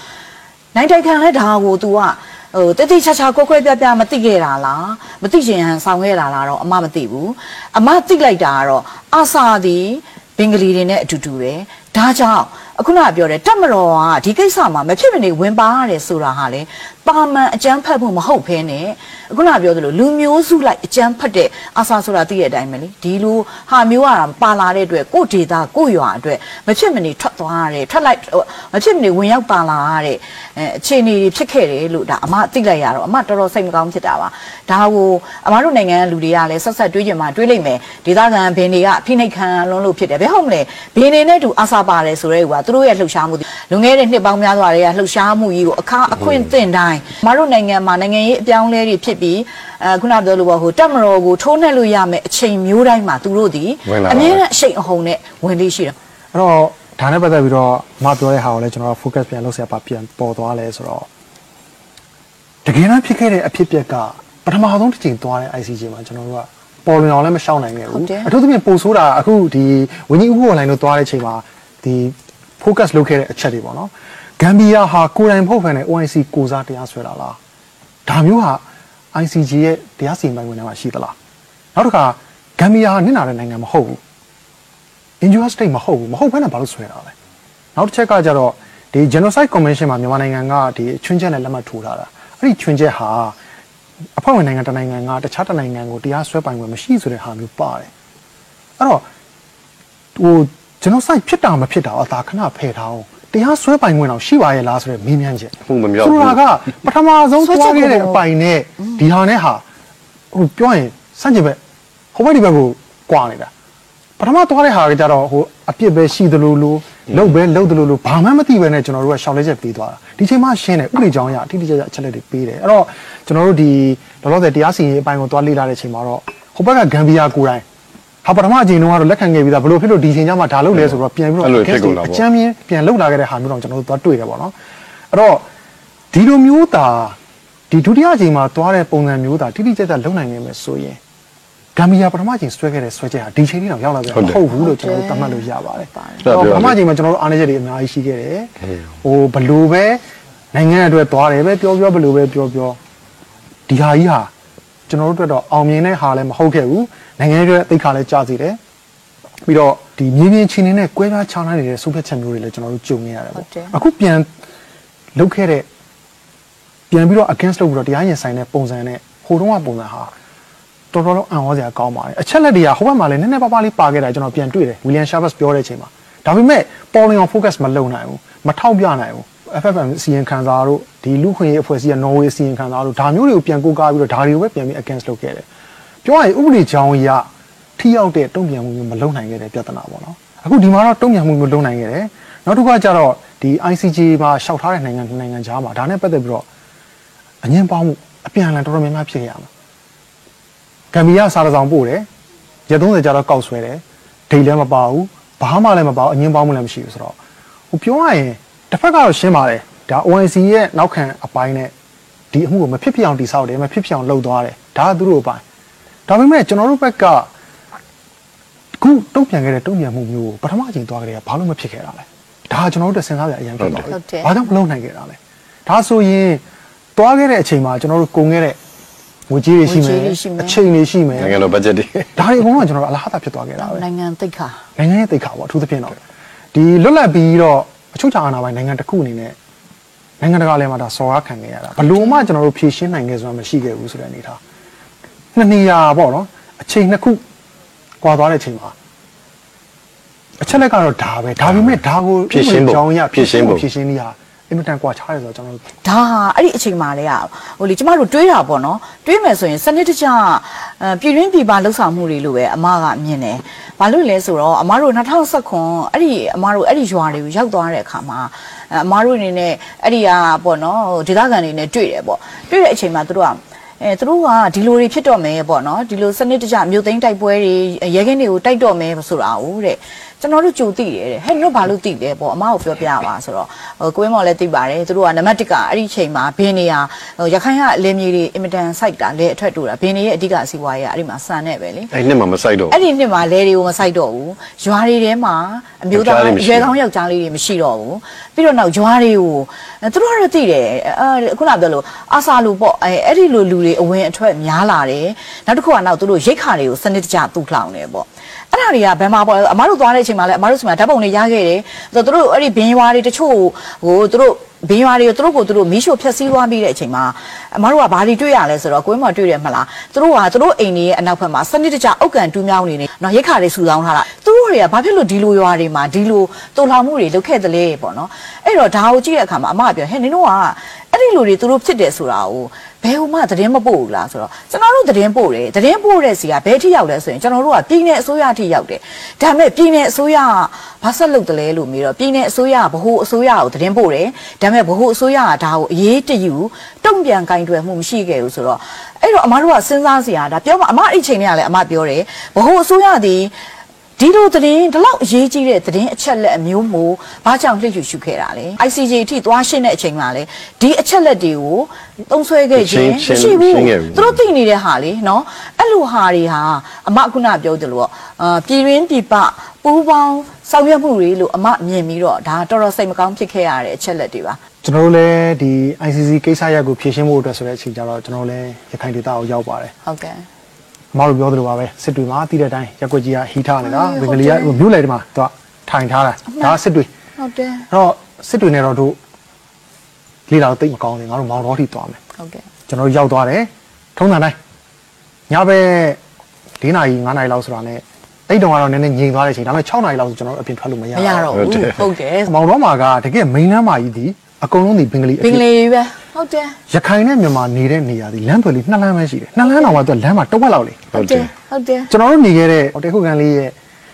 နိုင်တိုက်ခံလဲဒါကို तू ကဟိုတိတိချာချာကွက်ကွက်ပြပြမသိခဲ့တာလားမသိချင်ဟန်ဆောင်ခဲ့တာလားတော့အမမသိဘူးအမသိလိုက်တာကတော့အာစာသည်ဘင်္ဂလီတွေနဲ့အတူတူပဲဒါကြောင့် အခုနကပြောတယ်တက်မတော်ကဒီကိစ္စမှာမဖြစ်မနေဝင်ပါရတယ်ဆိုတာဟာလေပါမန်အကြမ်းဖက်မှုမဟုတ်ဘဲနဲ့အ ခုနကပြောသလိုလူမျိုးစုလိုက်အကြမ်းဖက်တဲ့အာစာဆိုတာသိတဲ့အတိုင်းပဲလေဒီလိုဟာမျိုးကပါလာတဲ့အတွက်ကိုယ့်ဒေတာကိုယ့်ရွာအတွက်မဖြစ်မနေထွက်သွားရတယ်ထွက်လိုက်ဟိုမဖြစ်မနေဝင်ရောက်ပါလာရတဲ့အဲအခြေအနေတွေဖြစ်ခဲ့တယ်လို့ဒါအမသိလိုက်ရတော့အမတော်တော်စိတ်မကောင်းဖြစ်တာပါဒါကိုအမတို့နိုင်ငံကလူတွေကလည်းဆက်ဆက်တွေးကြမှာတွေးလိုက်မယ်ဒေသခံဘင်းတွေကဖိနှိတ်ခံလုံးလို့ဖြစ်တယ်ဘယ်ဟုတ်မလဲဘင်းတွေနဲ့တူအာစာပါတယ်ဆိုတဲ့ကွာသူတို့ရဲ့လှုပ်ရှားမှုတွေလွန်ခဲ့တဲ့နှစ်ပေါင်းများစွာတွေကလှုပ်ရှားမှုကြီးကိုအခါအခွင့်အသင့်တိုင်းအမတို့နိုင်ငံမှာနိုင်ငံရေးအပြောင်းအလဲတွေဖြစ်ပြီးအဲခုနပြောလို့ပေါ့ဟိုတက်မတော်ကိုထိုးနှက်လို့ရမယ်အချိန်မျိုးတိုင်းမှာသူတို့ဒီဝင်လာပါ အမြဲတမ်းအရှိန်အဟုန်နဲ့ဝင်လေးရှိတယ် အဲ့တော့ဒါနဲ့ပတ်သက်ပြီးတော့မပြောတဲ့ဟာကိုလည်းကျွန်တော် focus ပြန်လုပ်ဆရာပါပြန်ပေါ်သွားလဲဆိုတော့တကယ်တမ်းဖြစ်ခဲ့တဲ့အဖြစ်အပျက်ကပထမဆုံးတစ်ချိန်သွားတဲ့ ICJ မှာကျွန်တော်တို့ကပေါ်လွင်အောင်လည်းမရှောင်နိုင်ခဲ့ဟုတ်ဘူးတယ် အထူးသဖြင့်ပိုဆိုးတာအခုဒီဝင်းကြီးဥပ္ပဝလိုင်းတို့သွားတဲ့ချိန်မှာဒီ focus လုပ်ခဲ့တဲ့အချက်တွေပေါ့နော်ဂမ်ဘီယာဟာကိုယ်တိုင်မဟုတ်ဘဲနဲ့ OIC ကိုစားတရားဆွဲတာလား ဒါမျိုးဟာ ICJ ရဲ့တရားစီရင်ပိုင်ခွင့်ထဲမှာရှိသလားနောက်တစ်ခါဂမ်ဘီယာဟာနစ်နာတဲ့နိုင်ငံမဟုတ်ဘူး injustice state မဟုတ်ဘူးမဟုတ်ဘဲနဲ့ဘာလို့ဆွဲတာလဲနောက်တစ်ချက်ကကြတော့ဒီ genocide convention မှာမြန်မာနိုင်ငံကဒီချွင်းချက်နဲ့လက်မှတ်ထိုးထားတာအဲ့ဒီချွင်းချက်ဟာအဖွဲ့ဝင်နိုင်ငံတစ်နိုင်ငံကတခြားတစ်နိုင်ငံကိုတရားစွဲပိုင်ခွင့်မရှိဆိုတဲ့ဟာမျိုးပါတယ်အဲ့တော့ဟို genocide ဖြစ်တာမဖြစ်တာအသာခဏဖယ်ထားအောင် တရားစွဲပိုင်ခွင့်တော့ရှိပါရဲ့လားဆိုတဲ့မေးမြန်းချက်မှုမမြောက်ဘူးဆိုတာကပထမဆုံးသွားခဲ့တဲ့အပိုင်နဲ့ဒီဟာနဲ့ဟာဟိုပြောရင်စန့်ကျင်ဘက်ဟိုဘက်ဒီဘက်ကိုကွာနေတာပထမသွားတဲ့ဟာကကြတော့ဟိုအပြစ်ပဲရှိသလိုလိုလုံပဲလုံသလိုလိုဘာမှမသိပဲနဲ့ကျွန်တော်တို့ကရှောင်လဲချက်ပေးသွားတာဒီချိန်မှရှင်းတယ်ဥပဒေကြောင်းအရအတိအကျအချက်လက်တွေပေးတယ်အဲ့တော့ကျွန်တော်တို့ဒီလောလောဆယ်တရားစီရင်ရေးအပိုင်းကိုသွားလေ့လာတဲ့ချိန်မှာတော့ဟိုဘက်ကဂမ်ဘီယာကိုယ်တိုင် ဟာပထမအချိန်တုန်းကတော့လက်ခံခဲ့ပြီးသားဘယ်လိုဖြစ်လို့ဒီချိန်ကျမှဒါလုပ်လဲဆိုတော့ပြန်ပြီးတော့အဲ့လိုဖြစ်ကုန်တာပေါ့အချမ်းမြင်းပြန်လှုပ်လာခဲ့တဲ့ဟာမျိုးတော့ကျွန်တော်တို့သွားတွေ့တယ်ပေါ့နော်အဲ့တော့ဒီလိုမျိုးသာဒီဒုတိယအချိန်မှာသွားတဲ့ပုံစံမျိုးသာတိတိကျကျလုံနိုင်နေမယ်ဆိုရင်ဂမ်ဘီယာပထမချိန်ဆွဲခဲ့တဲ့ဆွဲချက်ဟာဒီချိန်လေးတော့ရောက်လာကြဟုတ်တယ်မဟုတ်ဘူးလို့ကျွန်တော်တို့သတ်မှတ်လို့ရပါတယ်ဟုတ်တယ်ပထမချိန်မှာကျွန်တော်တို့အားနည်းချက်တွေအများကြီးရှိခဲ့တယ်ဟိုဘလို့ပဲနိုင်ငံအတွက်သွားတယ်ပဲပြောပြောဘလို့ပဲပြောပြောဒီဟာကြီးဟာကျွန်တော်တို့အတွက်တော့အောင်မြင်တဲ့ဟာလည်းမဟုတ်ခဲ့ဘူး နိုင်ငံရဲ့အတွက်သိက္ခာလည်းကျစေတယ်ပြီးတော့ဒီမြေပြင်ချင်းနေတဲ့ကွဲပြားခြားနားနေတဲ့ဆုံးဖြတ်ချက်မျိုးတွေလည်းကျွန်တော်တို့ကြုံနေရတယ်ပေါ့အခုပြန်လုတ်ခဲ့တဲ့ပြန်ပြီးတော့ against လုပ်ပြီးတော့တရားရင်ဆိုင်တဲ့ပုံစံနဲ့ဟိုတုန်းကပုံစံဟာတော်တော်လုံးအံ့ဩစရာကောင်းပါတယ်အချက်လက်တွေကဟိုဘက်မှာလည်းနည်းနည်းပါးပါးလေးပါခဲ့တာကျွန်တော်ပြန်တွေ့တယ်ဝီလီယမ်ရှာဘတ်ပြောတဲ့အချိန်မှာဒါပေမဲ့ပေါ်လင်အောင် focus မလုပ်နိုင်ဘူးမထောက်ပြနိုင်ဘူး FFM စီရင်ခံစာတို့ဒီလူခွင့်ရေးအဖွဲ့အစည်းက Norway စီရင်ခံစာတို့ဒါမျိုးတွေကိုပြန်ကိုးကားပြီးတော့ဒါတွေကိုပဲပြန်ပြီး against လုပ်ခဲ့တယ် ပြောရရင်ဥပဒေကြောင်းအရထိရောက်တဲ့တုံ့ပြန်မှုမျိုးမလုပ်နိုင်ခဲ့တဲ့ပြဿနာပေါ့နော်အခုဒီမှာတော့တုံ့ပြန်မှုမျိုးလုပ်နိုင်ခဲ့တယ်နောက်တစ်ခါကျတော့ဒီ ICJ မှာရှောက်ထားတဲ့နိုင်ငံတစ်နိုင်ငံကြားမှာဒါနဲ့ပတ်သက်ပြီးတော့အငင်းပေါင်းမှုအပြန်အလှန်တော်တော်များများဖြစ်ခဲ့ရမှာဂမ်ဘီယာစားတစောင်ပို့တယ်ရက်30ကြာတော့ကောက်ဆွဲတယ်ဒိတ်လည်းမပါဘူးဘာမှလည်းမပါဘူးအငင်းပေါင်းမှုလည်းမရှိဘူးဆိုတော့ဟိုပြောရရင်တစ်ဖက်ကတော့ရှင်းပါတယ်ဒါ ONC ရဲ့နောက်ခံအပိုင်းနဲ့ဒီအမှုကိုမဖြစ်ဖြစ်အောင်တိဆောက်တယ်မဖြစ်ဖြစ်အောင်လုပ်သွားတယ်ဒါကသူတို့အပိုင်း ဒါပေမဲ့ကျွန်တော်တို့ဘက်ကခုတုံ့ပြန်ခဲ့တဲ့တုံ့ပြန်မှုမျိုးကိုပထမအချိန်သွားကြတဲ့ကဘာလို့မဖြစ်ခဲ့တာလဲဒါကကျွန်တော်တို့တက်စဉ်းစားကြအရင်ဖြစ်သွားပြီဟုတ်တယ်ဘာကြောင့်မလုပ်နိုင်ခဲ့တာလဲဒါဆိုရင်သွားခဲ့တဲ့အချိန်မှာကျွန်တော်တို့ကုန်ခဲ့တဲ့ငွေကြေးတွေရှိမယ်ငွေကြေးတွေရှိမယ်အချိန်တွေရှိမယ်နိုင်ငံတော်ဘတ်ဂျက်တွေဒါတွေအကုန်လုံးကကျွန်တော်တို့အလားအတာဖြစ်သွားခဲ့တာပဲနိုင်ငံသိက္ခာနိုင်ငံရဲ့တိတ်ခါပေါ့အထူးသဖြင့်တော့ဒီလွတ်လပ်ပြီးတော့အချုပ်ချာအာဏာပိုင်နိုင်ငံတစ်ခုအနေနဲ့နိုင်ငံတကာလည်းမှာဒါစော်ကားခံခဲ့ရတာဘလို့မှကျွန်တော်တို့ဖြည့်ရှင်းနိုင်ခဲ့ဆိုတာမရှိခဲ့ဘူးဆိုတဲ့အနေထား နှစ်နေရာပေါ့နော်အချိန်နှစ်ခုကွာသွားတဲ့အချိန်မှာအချက်လက်ကတော့ဒါပဲဒါပေမဲ့ဒါကိုဖြည့်ရှင်းဖို့ကြောင်းရဖြည့်ရှင်းဖို့ဖြည့်ရှင်းနည်းဟာအအင်မတန်ကွာခြားတယ်ဆိုတော့ကျွန်တော်တို့ဒါဟာအဲ့ဒီအချိန်မှလည်းอ่ะဟိုလေကျမတို့တွေးတာပေါ့နော်တွေးမယ်ဆိုရင်စနစ်တကျအဲပြည်ရင်းပြည်ပလှုပ်ဆောင်မှုတွေလို့ပဲအမကမြင်တယ်ဘာလို့လဲဆိုတော့အမတို့2019အဲ့ဒီအမတို့အဲ့ဒီရွာတွေကိုရောက်သွားတဲ့အခါမှာအဲအမတို့အနေနဲ့အဲ့ဒီကပေါ့နော်ဟိုဒေသခံတွေနဲ့တွေ့တယ်ပေါ့တွေ့တဲ့အချိန်မှာသူတို့က အဲသူတို့ကဒီလိုတွေဖြစ်တော့မယ်ပေါ့နော်ဒီလိုစနစ်တကျမြို့သိမ်းတိုက်ပွဲတွေရဲကင်းတွေကိုတိုက်တော့မယ်ဆိုတာဟုတ်တဲ့ ကျွန်တော်တို့ကြိုသိတယ်တဲ့ဟဲ့တို့ဘာလို့သိလဲပေါ့အမကိုပြောပြပါဆိုတော့ဟိုကိုင်းမော်လည်းသိပါတယ်သူတို့ကနံပါတ်1ကအဲ့ဒီချိန်မှာဘင်းနေရဟိုရခိုင်ကလေမြေတွေအင်မတန်စိုက်တာလေအထွက်တူတာဘင်းနေရဲ့အဓိကအစီအပွားရေးကအဲ့ဒီမှာစံနဲ့ပဲလေအဲ့နှစ်မှာမဆိုင်တော့အဲ့ဒီနှစ်မှာလဲတွေကိုမဆိုင်တော့ဘူးရွာတွေထဲမှာအမျိုးသားယောက်ျားလေးမရှိရွယ်ကောင်းယောက်ျားလေးတွေမရှိတော့ဘူးပြီးတော့နောက်ရွာတွေကိုအဲသူတို့ကတော့သိတယ်အဲခုနပြောလို့အာစာလူပေါ့အဲအဲ့ဒီလိုလူတွေအဝင်အထွက်များလာတယ်နောက်တစ်ခုကနောက်သူတို့ရိတ်ခါတွေကိုစနစ်တကျတူထောင်တယ်ပေါ့ အဲ့ဒါတွေကဘယ်မှာပေါ့အမားတို့သွားတဲ့အချိန်မှာလဲအမားတို့ဆီမှာဓာတ်ပုံတွေရခဲ့တယ်ဆိုတော့သူတို့အဲ့ဒီဘင်းရွာတွေတချို့ဟိုသူတို့ ဘင်းရွာတွေကိုသူတို့ကိုသူတို့မီးရှို့ဖျက်ဆီးသွားပြီးတဲ့အချိန်မှာအမတို့ကဘာတွေတွေ့ရလဲဆိုတော့ကိုင်းမတွေ့ရမှာလားသူတို့ကသူတို့အိမ်တွေရဲ့အနောက်ဘက်မှာစနစ်တကျအုတ်ကန်တူးမြောင်းနေနေနော်ရိတ်ခါတွေဆူဆောင်းထားတာသူတို့တွေကဘာဖြစ်လို့ဒီလိုရွာတွေမှာဒီလိုတော်လှန်မှုတွေလုပ်ခဲ့သလဲပေါ့နော်အဲ့တော့ဒါကိုကြည့်တဲ့အခါမှာအမကပြောဟဲ့နင်တို့ကအဲ့ဒီလိုတွေသူတို့ဖြစ်တယ်ဆိုတာကိုဘယ်ဟိုမှသတင်းမပို့ဘူးလားဆိုတော့ကျွန်တော်တို့သတင်းပို့တယ်သတင်းပို့တဲ့စီကဘယ်ထိရောက်လဲဆိုရင်ကျွန်တော်တို့ကပြည်နယ်အစိုးရထိရောက်တယ်ဒါပေမဲ့ပြည်နယ်အစိုးရကဘာဆက်လုပ်တယ်လဲလို့မေးတော့ပြည်နယ်အစိုးရကဗဟိုအစိုးရကိုသတင်းပို့တယ်ဒါပေမဲ့ဗဟိုအစိုးရကဒါကိုအရေးတယူတုံ့ပြန်ကင်တွယ်မှုမရှိခဲ့ဘူးဆိုတော့အဲ့တော့အမတို့ကစဉ်းစားစရာဒါပြောမှအမအဲ့ချိန်တွေကလည်းအမပြောတယ်ဗဟိုအစိုးရသည် ဒီလိုသတင်းဒီလောက်အရေးကြီးတဲ့သတင်းအချက်လက်အမျိုးမျိုးဘာကြောင့်လှည့်ယူရှုခဲ့တာလဲ ICJ အထိသွားရှင်းတဲ့အချိန်မှာလဲဒီအချက်လက်တွေကိုသုံးဆွဲခဲ့ခြင်းရှင်းမရှိဘူးရှင်းခဲ့ဘူးသူတို့သိနေတဲ့ဟာလေနော်အဲ့လိုဟာတွေဟာအမခုနပြောတယ်လို့အာပြည်ရင်းပြည်ပပူးပေါင်းဆောင်ရွက်မှုတွေလို့အမမြင်ပြီးတော့ဒါတော်တော်စိတ်မကောင်းဖြစ်ခဲ့ရတဲ့အချက်လက်တွေပါကျွန်တော်တို့လည်းဒီ ICC ကိစ္စရပ်ကိုဖြေရှင်းဖို့အတွက်ဆိုတဲ့အချိန်ကျတော့ကျွန်တော်တို့လည်းရခိုင်ဒေသကိုရောက်ပါတယ်ဟုတ်ကဲ့အ မတို့ပြောသလိုပါပဲစစ်တွေမှာတီးတဲ့အတိုင်းရက်ွက်ကြီးကဟီးထားနေတာအေးဘင်္ဂလီကဟုတ်တယ်မြို့လေတွေမှာသူကထိုင်ထားတာဒါကစစ်တွေဟုတ်တယ်အဲ့တော့စစ်တွေနဲ့တော့တို့လေးလာတော့တိတ်မကောင်းဘူးငါတို့မောင်တော်ထိသွားမယ်ဟုတ်ကဲ့ကျွန်တော်တို့ရောက်သွားတယ်ထုံးစံတိုင်းညဘက်၄နာရီ၅နာရီလောက်ဆိုတာနဲ့အဲ့တုန်းကတော့နည်းနည်းငြိမ်သွားတဲ့အချိန်ဒါပေမဲ့6နာရီလောက်ဆိုကျွန်တော်တို့အပြင်ထွက်လို့မရမရတော့ဘူးဟုတ်တယ်မောင်တော်မှာကတကယ်မိန်းလမ်းမာကြီးဒီ အကုန်လုံးဒီဘင်္ဂလီအဘင်္ဂဖြစ်လီပဲဟုတ်တယ်ရခိုင်နဲ့မြန်မာနေတဲ့နေရာဒီလမ်းသွယ်လေးနှစ်လမ်းပဲရှိတယ်နှစ်လမ်းတော့ကသူကလမ်းမှာတစ်ဝက်လောက်လေဟုတ်တယ်ဟုတ်တယ်ကျွန်တော်တို့နေခဲ့တဲ့ဟိုတေခုကန်လေးရဲ့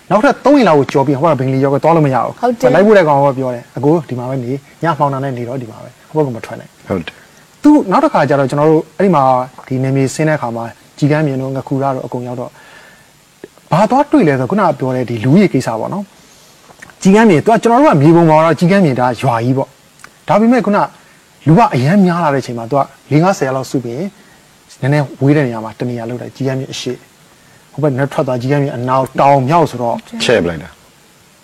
နောက်ထပ်3ရင်လောက်ကိုကြော်ပြီးဟိုကဘင်္ဂလီရောက်ကသွားလို့မရဘူးဟုတ်တယ်လိုက်ဖို့တဲ့ကောင်ကပြောတယ်အကိုဒီမှာပဲနေညမှောင်တာနဲ့နေတော့ဒီမှာပဲဟိုဘက်ကမထွက်နိုင်ဟုတ်တယ်သူနောက်တစ်ခါကျတော့ကျွန်တော်တို့အဲ့ဒီမှာဒီနေမြေဆင်းတဲ့အခါမှာကြည်ကမ်းမြင်တော့ငခုရတော့အကုန်ရောက်တော့ဘာသွားတွေ့လဲဆိုခုနကပြောတဲ့ဒီလူကြီးကိစ္စပေါ့နော်ကြည်ကမ်းမြင်သူကကျွန်တော်တို့ကမြေပုံပေါ်တော့ကြည်ကမ်းမြင်ဒါရွာကြီးပေါ့ ဒါပေမဲ့ခုနလူကအရန်များလာတဲ့အချိန်မှာသူက၄50လောက်စုပြီးနည်းနည်းဝေးတဲ့နေရာမှာတနေရာလောက်တယ်ကြည်ကမ်းမြင်အရှိဟိုဘက်နဲ့ထွက်သွားကြည်ကမ်းမြင်အနောက်တောင်မြောက်ဆိုတော့ချဲ့ပလိုက်တာ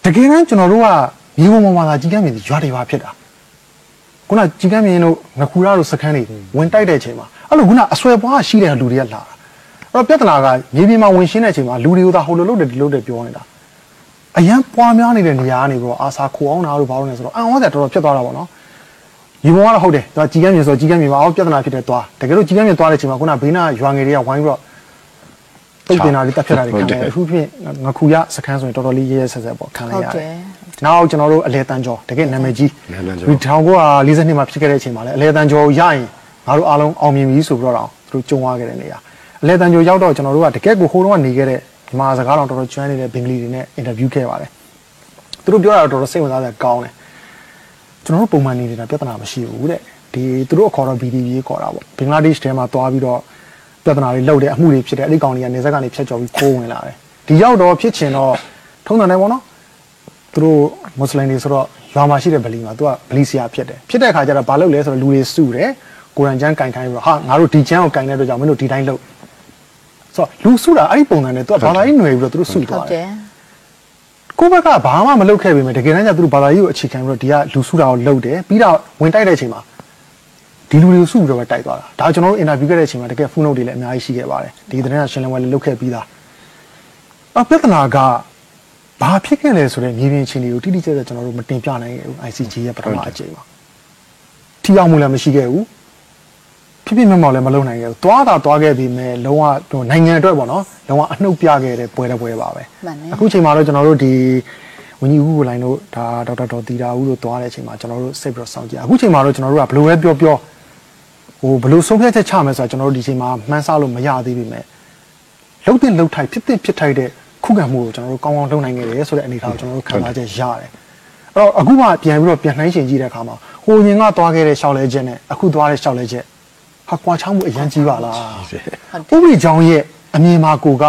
တကယ်တမ်းကျွန်တော်တို့ကမြေပုံပေါ်မှာသာကြည်ကမ်းမြင်ရွာတွေပါဖြစ်တာခုနကြည်ကမ်းမြင်တို့ငခုရတို့စခန်းတွေဝင်တိုက်တဲ့အချိန်မှာအဲ့လိုခုနအဆွဲပွားရှိတဲ့လူတွေကလာတာအဲ့တော့ပြဿနာကမြေပြင်မှာဝင်ရှင်းတဲ့အချိန်မှာလူတွေကိုသာဟိုလိုလုပ်တယ်ဒီလိုလုပ်တယ်ပြောနေတာအရန်ပွားများနေတဲ့နေရာကနေပြီးတော့အာစာခိုအောင်တာတို့ဘာလို့လဲဆိုတော့အံ့ဩစရာတော်တော်ဖြစ်သွားတာပေါ့နော် ဒီဘုံကတော့ဟုတ်တယ်သူကကြည်ကမ်းမြင်ဆိုကြည်ကမ်းမြင်ပါအောင်ပြဿနာဖြစ်တဲ့သွားတကယ်လို့ကြည်ကမ်းမြင်သွားတဲ့အချိန်မှာခုနဘေးနာရွာငယ်တွေကဝိုင်းပြီးတော့တုတ်တင်တာလေးတက်ဖြတ်တာတွေခံရတယ်အခုဖြစ်ငခုရစခန်းဆိုရင်တော်တော်လေးရဲရဲဆက်ဆက်ပေါ့ခံလိုက်ဟုတ်ရတတယ်ယ်နောက်ကျွန်တော်တို့အလဲတန်းကျော်တကယ်နာမည်ကြီးအလဲတန်းကျော်ဒီ1942မှာဖြစ်ခဲ့တဲ့အချိန်မှာလည်းအလဲတန်းကျော်ကိုရရင်ငါတို့အားလုံးအောင်မြင်ပြီဆိုပြီးတော့သူတို့ကြုံရခဲ့တဲ့နေရာအလဲတန်းကျော်ရောက်တော့ကျွန်တော်တို့ကတကယ်ကိုဟိုတုန်းကနေခဲ့တဲ့ဒီမှာစကားတော်တော်ကျွမ်းနေတဲ့ဘင်္ဂလီတွေနဲ့အင်တာဗျူးခဲ့ပါတယ်သူတို့ပြောတာတော့တော်တော်စိတ်ဝင်စားစရာကောင်းတယ် ကျွန်တော်တို့ပုံမှန်နေနေတာပြဿနာမရှိဘူးတဲ့ဒီသူတို့အခေါ်တော့ BDB ခေါ်တာပေါ့ဘင်္ဂလားဒေ့ရှ်ထဲမှာသွားပြီးတော့ပြဿနာတွေလုပ်တဲ့အမှုတွေဖြစ်တယ်အဲ့ဒီကောင်တွေကနေဆက်ကနေဖြတ်ကျော်ပြီးခိုးဝင်လာတယ်ဒီရောက်တော့ဖြစ်ချင်တော့ထုံးစံတိုင်းပေါ့နော်သူတို့မွတ်စလင်တွေဆိုတော့ရွာမှာရှိတဲ့ဗလီမှာသူကဗလီဆရာဖြစ်တယ်ဖြစ်တဲ့အခါကျတော့ဘာလုပ်လဲဆိုတော့လူတွေစုတယ်ကိုရန်ကျန်းကင်ခိုင်းပြီးတော့ဟာငါတို့ဒီကျန်းကိုကင်တဲ့အတွက်ကြောင့်မင်းတို့ဒီတိုင်းလုပ်ဆိုတော့လူစုတာအဲ့ဒီပုံစံနဲ့သူကဘာသာရေးຫນွယ်ပြီးတော့သူတို့စုဟုတ်သွားတယ်တယ် ကိုယ့်ဘက်ကဘာမှမလုပ်ခဲ့ပေမဲ့တကယ်တမ်းကျသူတို့ဘာသာရေးကိုအခြေခံပြီးတော့ဒီကလူစုတာကိုလုပ်တယ်ပြီးတော့ဝင်တိုက်တဲ့အချိန်မှာဒီလူတွေကိုစုပြီးတော့ပဲတိုက်သွားတာဒါကျွန်တော်တို့အင်တာဗျူးခဲ့တဲ့အချိန်မှာတကယ်ဖုန်းနှုတ်တွေလည်းအများကြီးရှိခဲ့ပါတယ်ဒီသတင်းကရှင်းလင်းပွဲလည်းလုပ်ခဲ့ပြီးသားအပြဿနာကဘာဖြစ်ခဲ့လဲဆိုတော့မြေပြင်အခြေအနေကိုတိတိကျကျကျွန်တော်တို့မတင်ပြနိုင်ခဲ့ဘူး ICG ရဲ့ပထမအကြိမ်မှာထိရောက်မှုလည်းမရှိခဲ့ဘူး ဖြစ်ဖြစ်မှမောက်လည်းမလုပ်နိုင်ခဲ့ဘူးသွားတာသွားခဲ့ပြီးမဲ့လုံးဝဟိုနိုင်ငံအတွက်ပေါ့နော်လုံးဝအနှုတ်ပြခဲ့တဲ့ပွဲတစ်ပွဲပါပဲမှန်တယ်အခုချိန်မှာတော့ကျွန်တော်တို့ဒီဟဝန်ကြီးဦးကိုလိုင်းတို့ဒါဒေါက်တာဒေါ်တီတာဦးတို့သွားတဲ့အချိန်မှာကျွန်တော်တို့စိတ်ပြီးတော့စောင့်ကြည့်အခုချိန်မှာတော့ကျွန်တော်တို့ကဘယ်လိုပဲပြောပြောဟိုဘယ်လိုဆုံးဖြတ်ချက်ချမယ်ဆိုတာကျွန်တော်တို့ဒီချိန်မှာမှန်းဆလို့မရသေးပေမဲ့လှုပ်တဲ့လှုပ်ထိုက်ဖြစ်တဲ့ဖြစ်ထိုက်တဲ့ခုခံမှုကိုကျွန်တော်တို့ကောင်းကောင်းလုပ်နိုင်ခဲ့တယ်ဆိုတဲ့အနေအထားကိုကျွန်တော်တို့ခံစားချက်ရတယ်အဲ့တော့အခုမှပြန်ပြီးတော့ပြန်နှိုင်းရှင်ကြည့်တဲ့အခါမှာဟိုရင်ကသွားခဲ့တဲ့ရှောက်လဲချက်နဲ့အခုသွားတဲ့ရှောက်လဲချက် ဟာကွာချောင်းမှုအရင်ကြီးပါလားဥပဒေကြောင်းရဲ့အမြင်မှာကိုက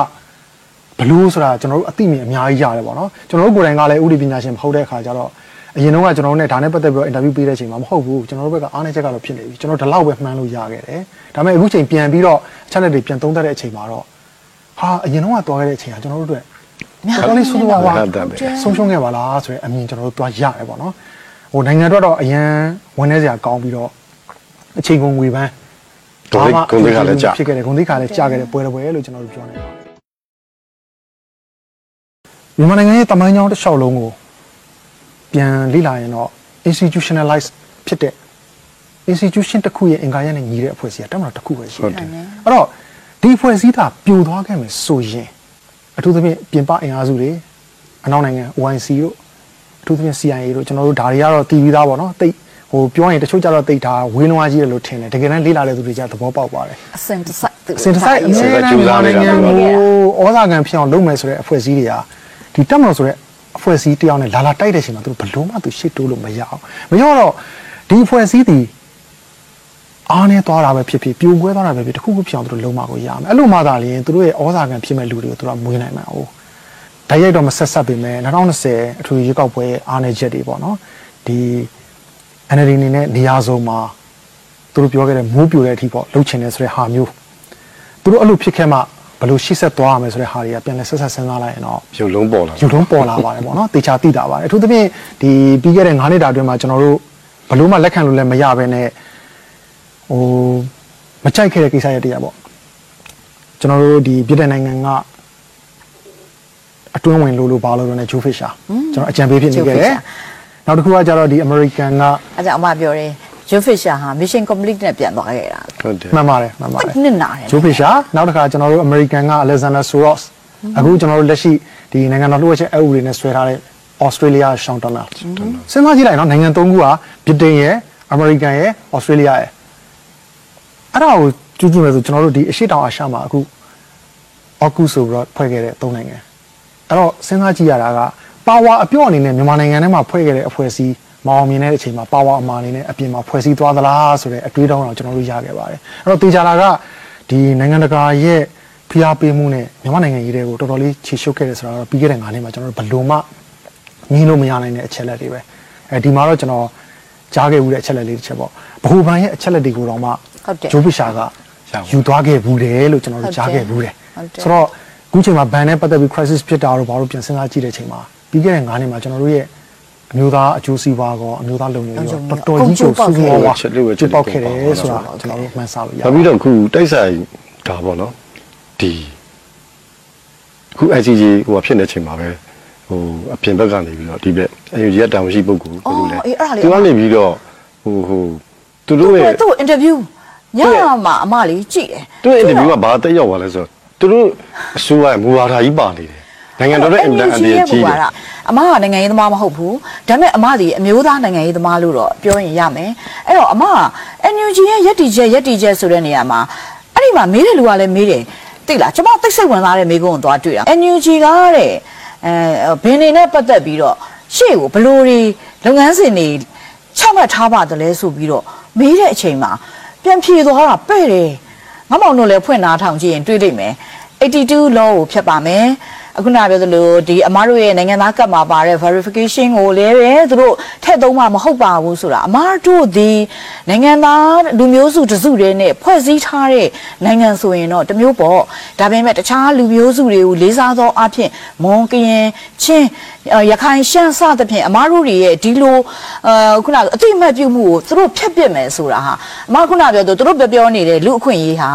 ဘလို့ဆိုတာကျွန်တော်တို့အသိမြင်အများကြီးရတယ်ပေါ့နော်ကျွန်တော်တို့ကိုယ်တိုင်ကလည်းဥပဒေပညာရှင်မဟုတ်တဲ့အခါကျတော့အရင်တော့ကကျွန်တော်တို့ ਨੇ ဒါနဲ့ပတ်သက်ပြီးတော့အင်တာဗျူးပေးတဲ့အချိန်မှာမဟုတ်ဘူးကျွန်တော်တို့ဘက်ကအားနည်းချက်ကတော့ဖြစ်နေပြီကျွန်တော်ဒီလောက်ပဲမှန်းလို့ရခဲ့တယ်ဒါပေမဲ့အခုချိန်ပြန်ပြီးတော့အချက်လက်တွေပြန်သုံးသပ်တဲ့အချိန်မှာတော့ဟာအရင်တော့ကသွားခဲ့တဲ့အချိန်ကကျွန်တော်တို့အတွက်တော်တော်လေးဆိုးဆိုးဝါးဝါးဆုံးရှုံးခဲ့ပါလားဆိုတဲ့အမြင်ကျွန်တော်တို့သွားရတယ်ပေါ့နော်ဟိုနိုင်ငံအတွက်တော့အရင်ဝန်ထဲစရာကောင်းပြီးတော့အချိန်ကုန်ငွေပန်း ဂုဏ်သိက္ခာဂုဏ်သိက္ခာလည်းကျဖြစ်ခဲ့တယ်ဂုဏ်သိက္ခာလည်းကျခဲ့တယ်ပွဲတော်ပွဲလို့ကျွန်တော်တို့ပြောနေပါတယ်မြန်မာနိုင်ငံရဲ့တမိုင်းကြောင်းတစ်လျှောက်လုံးကိုပြန်လေ့လာရင်တော့ institutionalize ဖြစ်တဲ့ institution တစ်ခုရဲ့အင်္ဂါရပ်နဲ့ညီတဲ့အဖွဲ့အစည်းကတမန်တော်တစ်ခုပဲရှိဟုတ်တတယ်ယ်အဲ့တော့ဒီအဖွဲ့အစည်းသာပြိုသွားခဲ့မယ်ဆိုရင်အထူးသဖြင့်ပြင်ပအင်အားစုတွေအနောက်နိုင်ငံ OIC တို့အထူးသဖြင့် CIA တို့ကျွန်တော်တို့ဒါတွေကတော့တည်ပြီးသားပေါ့နော်တိတ် ဟိုပြောရင်တချို့ကြတော့တိတ်တာဝင်းလွှားကြီးတယ်လို့ထင်တယ်တကယ်တမ်းလေ့လာတဲ့သူတွေကသဘောပေါက်ပါတယ်အစင်တစိုက်သူစင်တဆိုင်အစင်များတစိုက်ကြီးကြိုးစားနေတာနိုင်ငံပေါ့ကိုဩဇာခံဖြစ်အောင်လုပ်မယ်ဆိုတဲ့အဖွဲ့အစည်းတွေကဒီတက်မလို့ဆိုတဲ့အဖွဲ့အစည်းတယောက်နဲ့လာလာတိုက်တဲ့အချိန်မှာသူတို့ဘယ်လို့မှသူရှစ်တိုးလို့မရအောင်မရတော့ဒီအဖွဲ့အစည်းဒီအားနေသွားတာပဲဖြစ်ဖြစ်ပြိုကွဲသွားတာပဲဖြစ်တစ်ခုခုဖြစ်အောင်သူတို့လုံးမကိုရမယ်အဲ့လိုမှသာလျှင်သူတို့ရဲ့ဩဇာခံဖြစ်မဲ့လူတွေကိုသူတို့ကမွေးနိုင်မှာ哦ဓာတ်ရိုက်တော့မဆက်ဆက်ပေမဲ့2020အထူးရွေးကောက်ပွဲရဲ့အားနေချက်တွေပေါ့နော်ဒီ NLD အနေနဲ့နေရာစုံမှာသူတို့ပြောခဲ့တဲ့မိုးပြိုတဲ့အထိပေါ့လှုပ်ချင်တယ်ဆိုတဲ့ဟာမျိုးသူတို့အဲ့လိုဖြစ်ခဲ့မှဘယ်လိုရှေ့ဆက်သွားရမယ်ဆိုတဲ့ဟာတွေကပြန်လဲဆက်ဆက်စဉ်းစားလိုက်ရင်တော့ရုပ်လုံးပေါ်လာယူလုံးပေါ်လာပါတယ်ပေါ့နော်တေချာသိတာပါတယ်အထူးသဖြင့်ဒီပြီးခဲ့တဲ့9နှစ်တာအတွင်းမှာကျွန်တော်တို့ဘယ်လို့မှလက်ခံလို့လည်းမရဘဲနဲ့ဟိုမကြိုက်ခဲ့တဲ့ကိစ္စရတရားပေါ့ကျွန်တော်တို့ဒီပြည်တဲ့နိုင်ငံကအတွင်းဝင်လို့လို့ဘာလို့လဲနဲ့ဂျိုးဖစ်ရှာကျွန်တော်အကြံပေးဖြစ်နေခဲ့တယ် နောက်တစ်ခုကကျတော့ဒီ American ကအဲကြောင့်အမပြောတယ်ဂျိုဖစ်ရှာဟာ mission complete နဲ့ပြန်သွားခဲ့တာဟုတ်တယ်မှန်ပါတယ်မှန်ပါတယ်နစ်နာတယ်ဂျိုးဖစ်ရှာနောက်တစ်ခါကျွန်တော်တို့ American က Alexander Soros အခုကျွန်တော်တို့လက်ရှိဒီနိုင်ငံတော်လှုပ်ရှားချက်အဥပဒေနဲ့ဆွဲထားတဲ့ Australia ရှောင်းတနာစဉ်းစားကြည့်လိုက်နော်နိုင်ငံသုံးခုကဗြိတိန်ရယ် American ရယ် Australia ရယ်အဲ့ဒါကိုကျူးကျူးမယ်ဆိုကျွန်တော်တို့ဒီအရှိတောင်အာရှမှာအခု AUKUS ဆိုပြီးတော့ဖွဲ့ခဲ့တဲ့သုံးနိုင်ငံအဲ့တော့စဉ်းစားကြည့်ရတာက ပါဝါအပြော့အနေနဲ့မြန်မာနိုင်ငံထဲမှာဖွဲ့ခဲ့တဲ့အဖွဲ့အစည်းမအောင်မြင်တဲ့အချိန်မှာပါဝါအမာအနေနဲ့အပြင်မှာဖွဲ့စည်းသွားသလားဆိုတဲ့အတွေးတောင်းတော့ကျွန်တော်တို့ရခဲ့ပါတယ်အဲ့တော့တေချာလာကဒီနိုင်ငံတကာရဲ့ဖိအားပေးမှုနဲ့မြန်မာနိုင်ငံရေးတွေကိုတော်တော်လေးခြေရှုပ်ခဲ့တယ်ဆိုတာတော့ပြီးခဲ့တဲ့9နှစ်မှာကျွန်တော်တို့ဘယ်လို့မှငင်းလို့မရနိုင်တဲ့အချက်လက်တွေပဲအဲဒီမှာတော့ကျွန်တော်ကြားခဲ့ဘူးတဲ့အချက်လက်လေးတစ်ချက်ပေါ့ဘဟုဘန်ရဲ့အချက်လက်တွေကိုတော့မှဟုတ်တယ်ဂျိုးပရှာကယူသွားခဲ့ဘူးတယ်လို့ကျွန်တော်တို့ကြားခဲ့ဘူးတယ်ဟုတ်တယ်ဆိုတော့အခုချိန်မှာဘန်နဲ့ပတ်သက်ပြီး crisis ဖြစ်တာတော့ဘာလို့ပြန်စဉ်းစားကြည့်တဲ့ချိန်မှာ ပြီးခဲ့တဲ့9နှစ်မှာကျွန်တော်တို့ရဲ့အမျိုးသားအကျိုးစီးပွားကောအမျိုးသားလုံခြုံရေးကောတော်တော်ကြီးကိုစူးစူးဝါးဝါးချက်လို့ပဲချက်ကျလို့ပောက်ခဲ့တယ်ဆိုတာကျွန်တော်တို့မှန်းဆလို့ရနောက်ပြီးတော့ခုတိုက်ဆိုင်ဒါပေါ့နော်ဒီခု ICG ဟိုဟာဖြစ်နေချိန်မှာပဲဟိုအပြင်ဘက်ကနေပြီးတော့ဒီဘက် UNG ကတာဝန်ရှိပုဂ္ဂိုလ်ဘယ်လိုလဲအော်အေးအဲ့ဒါလေးသူကနေပြီးတော့ဟိုဟိုသူတို့ရဲ့သူ့ interview ညမှာအမလေးကြည့်တယ်သူ့ interview ကဘာတက်ရောက်သွားလဲဆိုတော့သူတို့အစိုးရရဲ့မူဝါဒကြီးပါနေတယ် နိုင်ငံတော်ရဲ့အင်တာအန်ဒီကြီးတယ်အမကနိုင်ငံရေးသမားမဟုတ်ဘူးဒါပေမဲ့အမဒီအမျိုးသားနိုင်ငံရေးသမားလို့တော့ပြောရင်ရမယ်အဲ့တော့အမက NUG ရဲ့ရက်တီချက်ရက်တီချက်ဆိုတဲ့နေရာမှာအဲ့ဒီမှာမေးတဲ့လူကလည်းမေးတယ်သိလားကျွန်မသိစိတ်ဝင်စားတဲ့မေးခွန်းကိုသွားတွေ့တာ NUG ကတဲ့အဲဘင်းနေနဲ့ပတ်သက်ပြီးတော့ရှေ့ကိုဘလို့တွေလုပ်ငန်းစဉ်တွေချမှတ်ထားပါတယ်လဲဆိုပြီးတော့မေးတဲ့အချိန်မှာပြန်ဖြေသွားတာပဲ့တယ်ငါမောင်တို့လည်းဖွင့်နာထောင်ကြည့်ရင်တွေ့လိမ့်မယ်82 law ကိုဖြတ်ပါမယ် အခုနပြောသလိုဒီအမားတို့ရဲ့နိုင်ငံသားကတ်မှာပါတဲ့ verification ကိုလည်းပဲသူတို့ထည့်သုံးမှမဟုတ်ပါဘူးဆိုတာအမားတို့ဒီနိုင်ငံသားလူမျိုးစုတစုတည်းနဲ့ဖွဲ့စည်းထားတဲ့နိုင်ငံဆိုရင်တော့တစ်မျိုးပေါ့ဒါပေမဲ့တခြားလူမျိုးစုတွေကိုလေးစားသောအဖြစ်မွန်ကရင်ချင်းအဲရခိုင်ရှမ်းစသဖြင့်အမားတို့တွေရဲ့ဒီလိုအဲခုနကအတိအမှတ်ပြုမှုကိုသူတို့ဖျက်ပစ်မယ်ဆိုတာဟာအမားခုနပြောသူတို့ပြောပြောနေတဲ့လူအခွင့်အရေးဟာ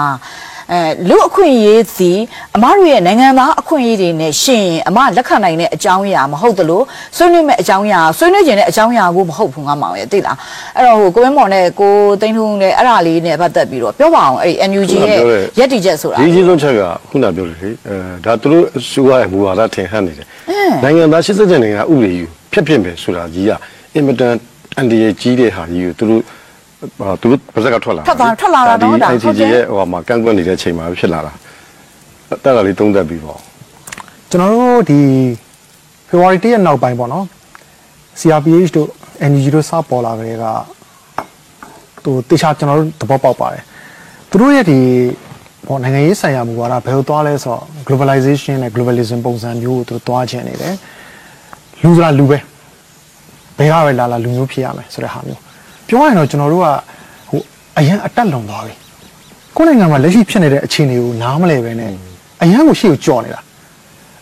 အဲလူအခွင့်အရေးစီအမတို့ရဲ့နိုင်ငံသားအခွင့်အရေးတွေနဲ့ရှင်ရင်အမလက်ခံနိုင်တဲ့အကြောင်းအရာမဟုတ်သလိုဆွေးနွေးမဲ့အကြောင်းအရာဆွေးနွေးခြင်းတဲ့အကြောင်းအရာကိုမဟုတ်ဘူးငါမောင်ရဲ့သိလားအဲ့တော့ဟိုကိုဝင်းမော်နဲ့ကိုသိန်းထုံးနဲ့အဲ့ဒါလေးနဲ့ပတ်သက်ပြီးတော့ပြောပါအောင်အဲ့ဒီ NUG ရဲ့ရက်တီချက်ဆိုတာဒီကြီးဆုံးချက်ကခုနပြောလို့လေအဲဒါသူတို့အစိုးရရဲ့မူဝါဒထင်ဟပ်နေတယ်နိုင်ငံသား87နိုင်ငံဥပဒေယူဖျက်ဖြစ်မယ်ဆိုတာကြီးကအင်မတန်အန်ဒီရဲ့ကြီးတဲ့ဟာကြီးကိုသူတို့ ဟာသူတို့ပါဇက်ကထွက်လာထွက်သွားထွက်လာတာတော့ဒါဟုတ် ICG တယ်ရဲ့ဟိုမှာကန့်ကွက်နေတဲ့ချိန်မှာဖြစ်လာတာတက်တာလေးသုံးသက်ပြီးပေါ့ကျွန်တော်တို့ဒီ February 1ရက်နောက်ပိုင်းပေါ့နော် CRPH တို့ NUG တို့စပေါ်လာကြတဲ့ကဟိုတေချာကျွန်တော်တို့သဘောပေါက်ပါတယ်သူတို့ရဲ့ဒီပေါ့နိုင်ငံရေးဆိုင်ရာမူဝါဒဘယ်လိုသွားလဲဆိုတော့ globalization နဲ့ globalism ပုံစံမျိုးကိုသူတို့သွားချင်နေတယ်လူဆိုတာလူပဲဘယ်ကပဲလာလာလူမျိုးဖြစ်ရမယ်ဆိုတဲ့ဟာမျိုး ပြောရရင်တော့ကျွန်တော်တို့ကဟိုအရင်အတက်လွန်သွားပြီကိုယ့်နိုင်ငံမှာလက်ရှိဖြစ်နေတဲ့အခြေအနေကိုနားမလည်ပဲနဲ့အရင်ကိုရှေ့ကိုကြော်နေတာ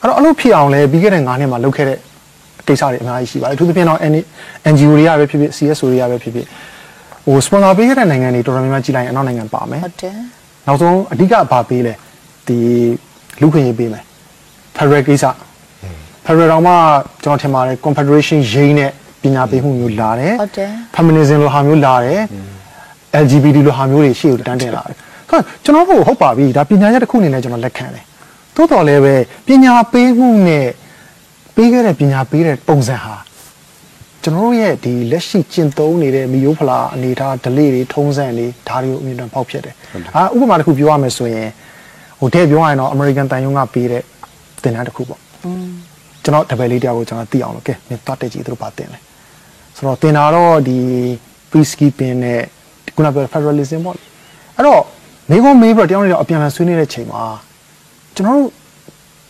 အဲ့တော့အလုပ်ဖြစ်အောင်လဲပြီးခဲ့တဲ့9နှစ်မှာလုပ်ခဲ့တဲ့ကိစ္စတွေအများကြီးရှိပါတယ်အထူးသဖြင့်တော့ NGO တွေကပဲဖြစ်ဖြစ် CSO တွေကပဲဖြစ်ဖြစ်ဟို sponsor ပေးခဲ့တဲ့နိုင်ငံတွေတော်တော်များများကြီးလိုက်ရင်အနောက်နိုင်ငံပါမယ်ဟုတ်တယ်နောက်ဆုံးအဓိကဘာပေးလဲဒီလူခွင့်ရေးပေးမယ် Federal ကိစ္စ Federal တော့မှကျွန်တော်ထင်ပါတယ် Confederation ရင်းနဲ့ ပညာပေးမှုမျိုးလာတယ်ဟုတ်တယ် Feminism လိုဟာမျိုးလာတယ် LGBT လိုဟာမျိုးတွေရှေ့ကိုတန်းတင်လာတယ်ဆိုတော့ကျွန်တော်တို့ဟုတ်ပါပြီဒါပညာရပ်တစ်ခုအနေနဲ့ကျွန်တော်လက်ခံတယ်သို့တော်လည်းပဲပညာပေးမှုနဲ့ပေးခဲ့တဲ့ပညာပေးတဲ့ပုံစံဟာကျွန်တော်တို့ရဲ့ဒီလက်ရှိကျင့်သုံးနေတဲ့မီယိုဖလာအနေထား delay တွေထုံးစံတွေဒါတွေကိုအမြင်တမ်းပေါက်ဖြစ်တယ်အာဥပမာတစ်ခုပြောရမယ်ဆိုရင်ဟိုတဲ့ပြောရရင်တော့ American တန်ယုံကပေးတဲ့သင်တန်းတစ်ခုပေါ့ကျွန်တော်တပည့်လေးတယောက်ကိုကျွန်တော်သိအောင်လို့ကဲမင်းသွားတက်ကြည့်သူတို့ပါတင်လဲ ဆိုတော့တင်တာတော့ဒီ peacekeeping နဲ့ခုနပြော federalism ပေါ့လေအဲ့တော့မိကုံးမေးပြီးတော့တယောက်နဲ့တယောက်အပြန်အလှန်ဆွေးနွေးတဲ့ချိန်မှာကျွန်တော်တို့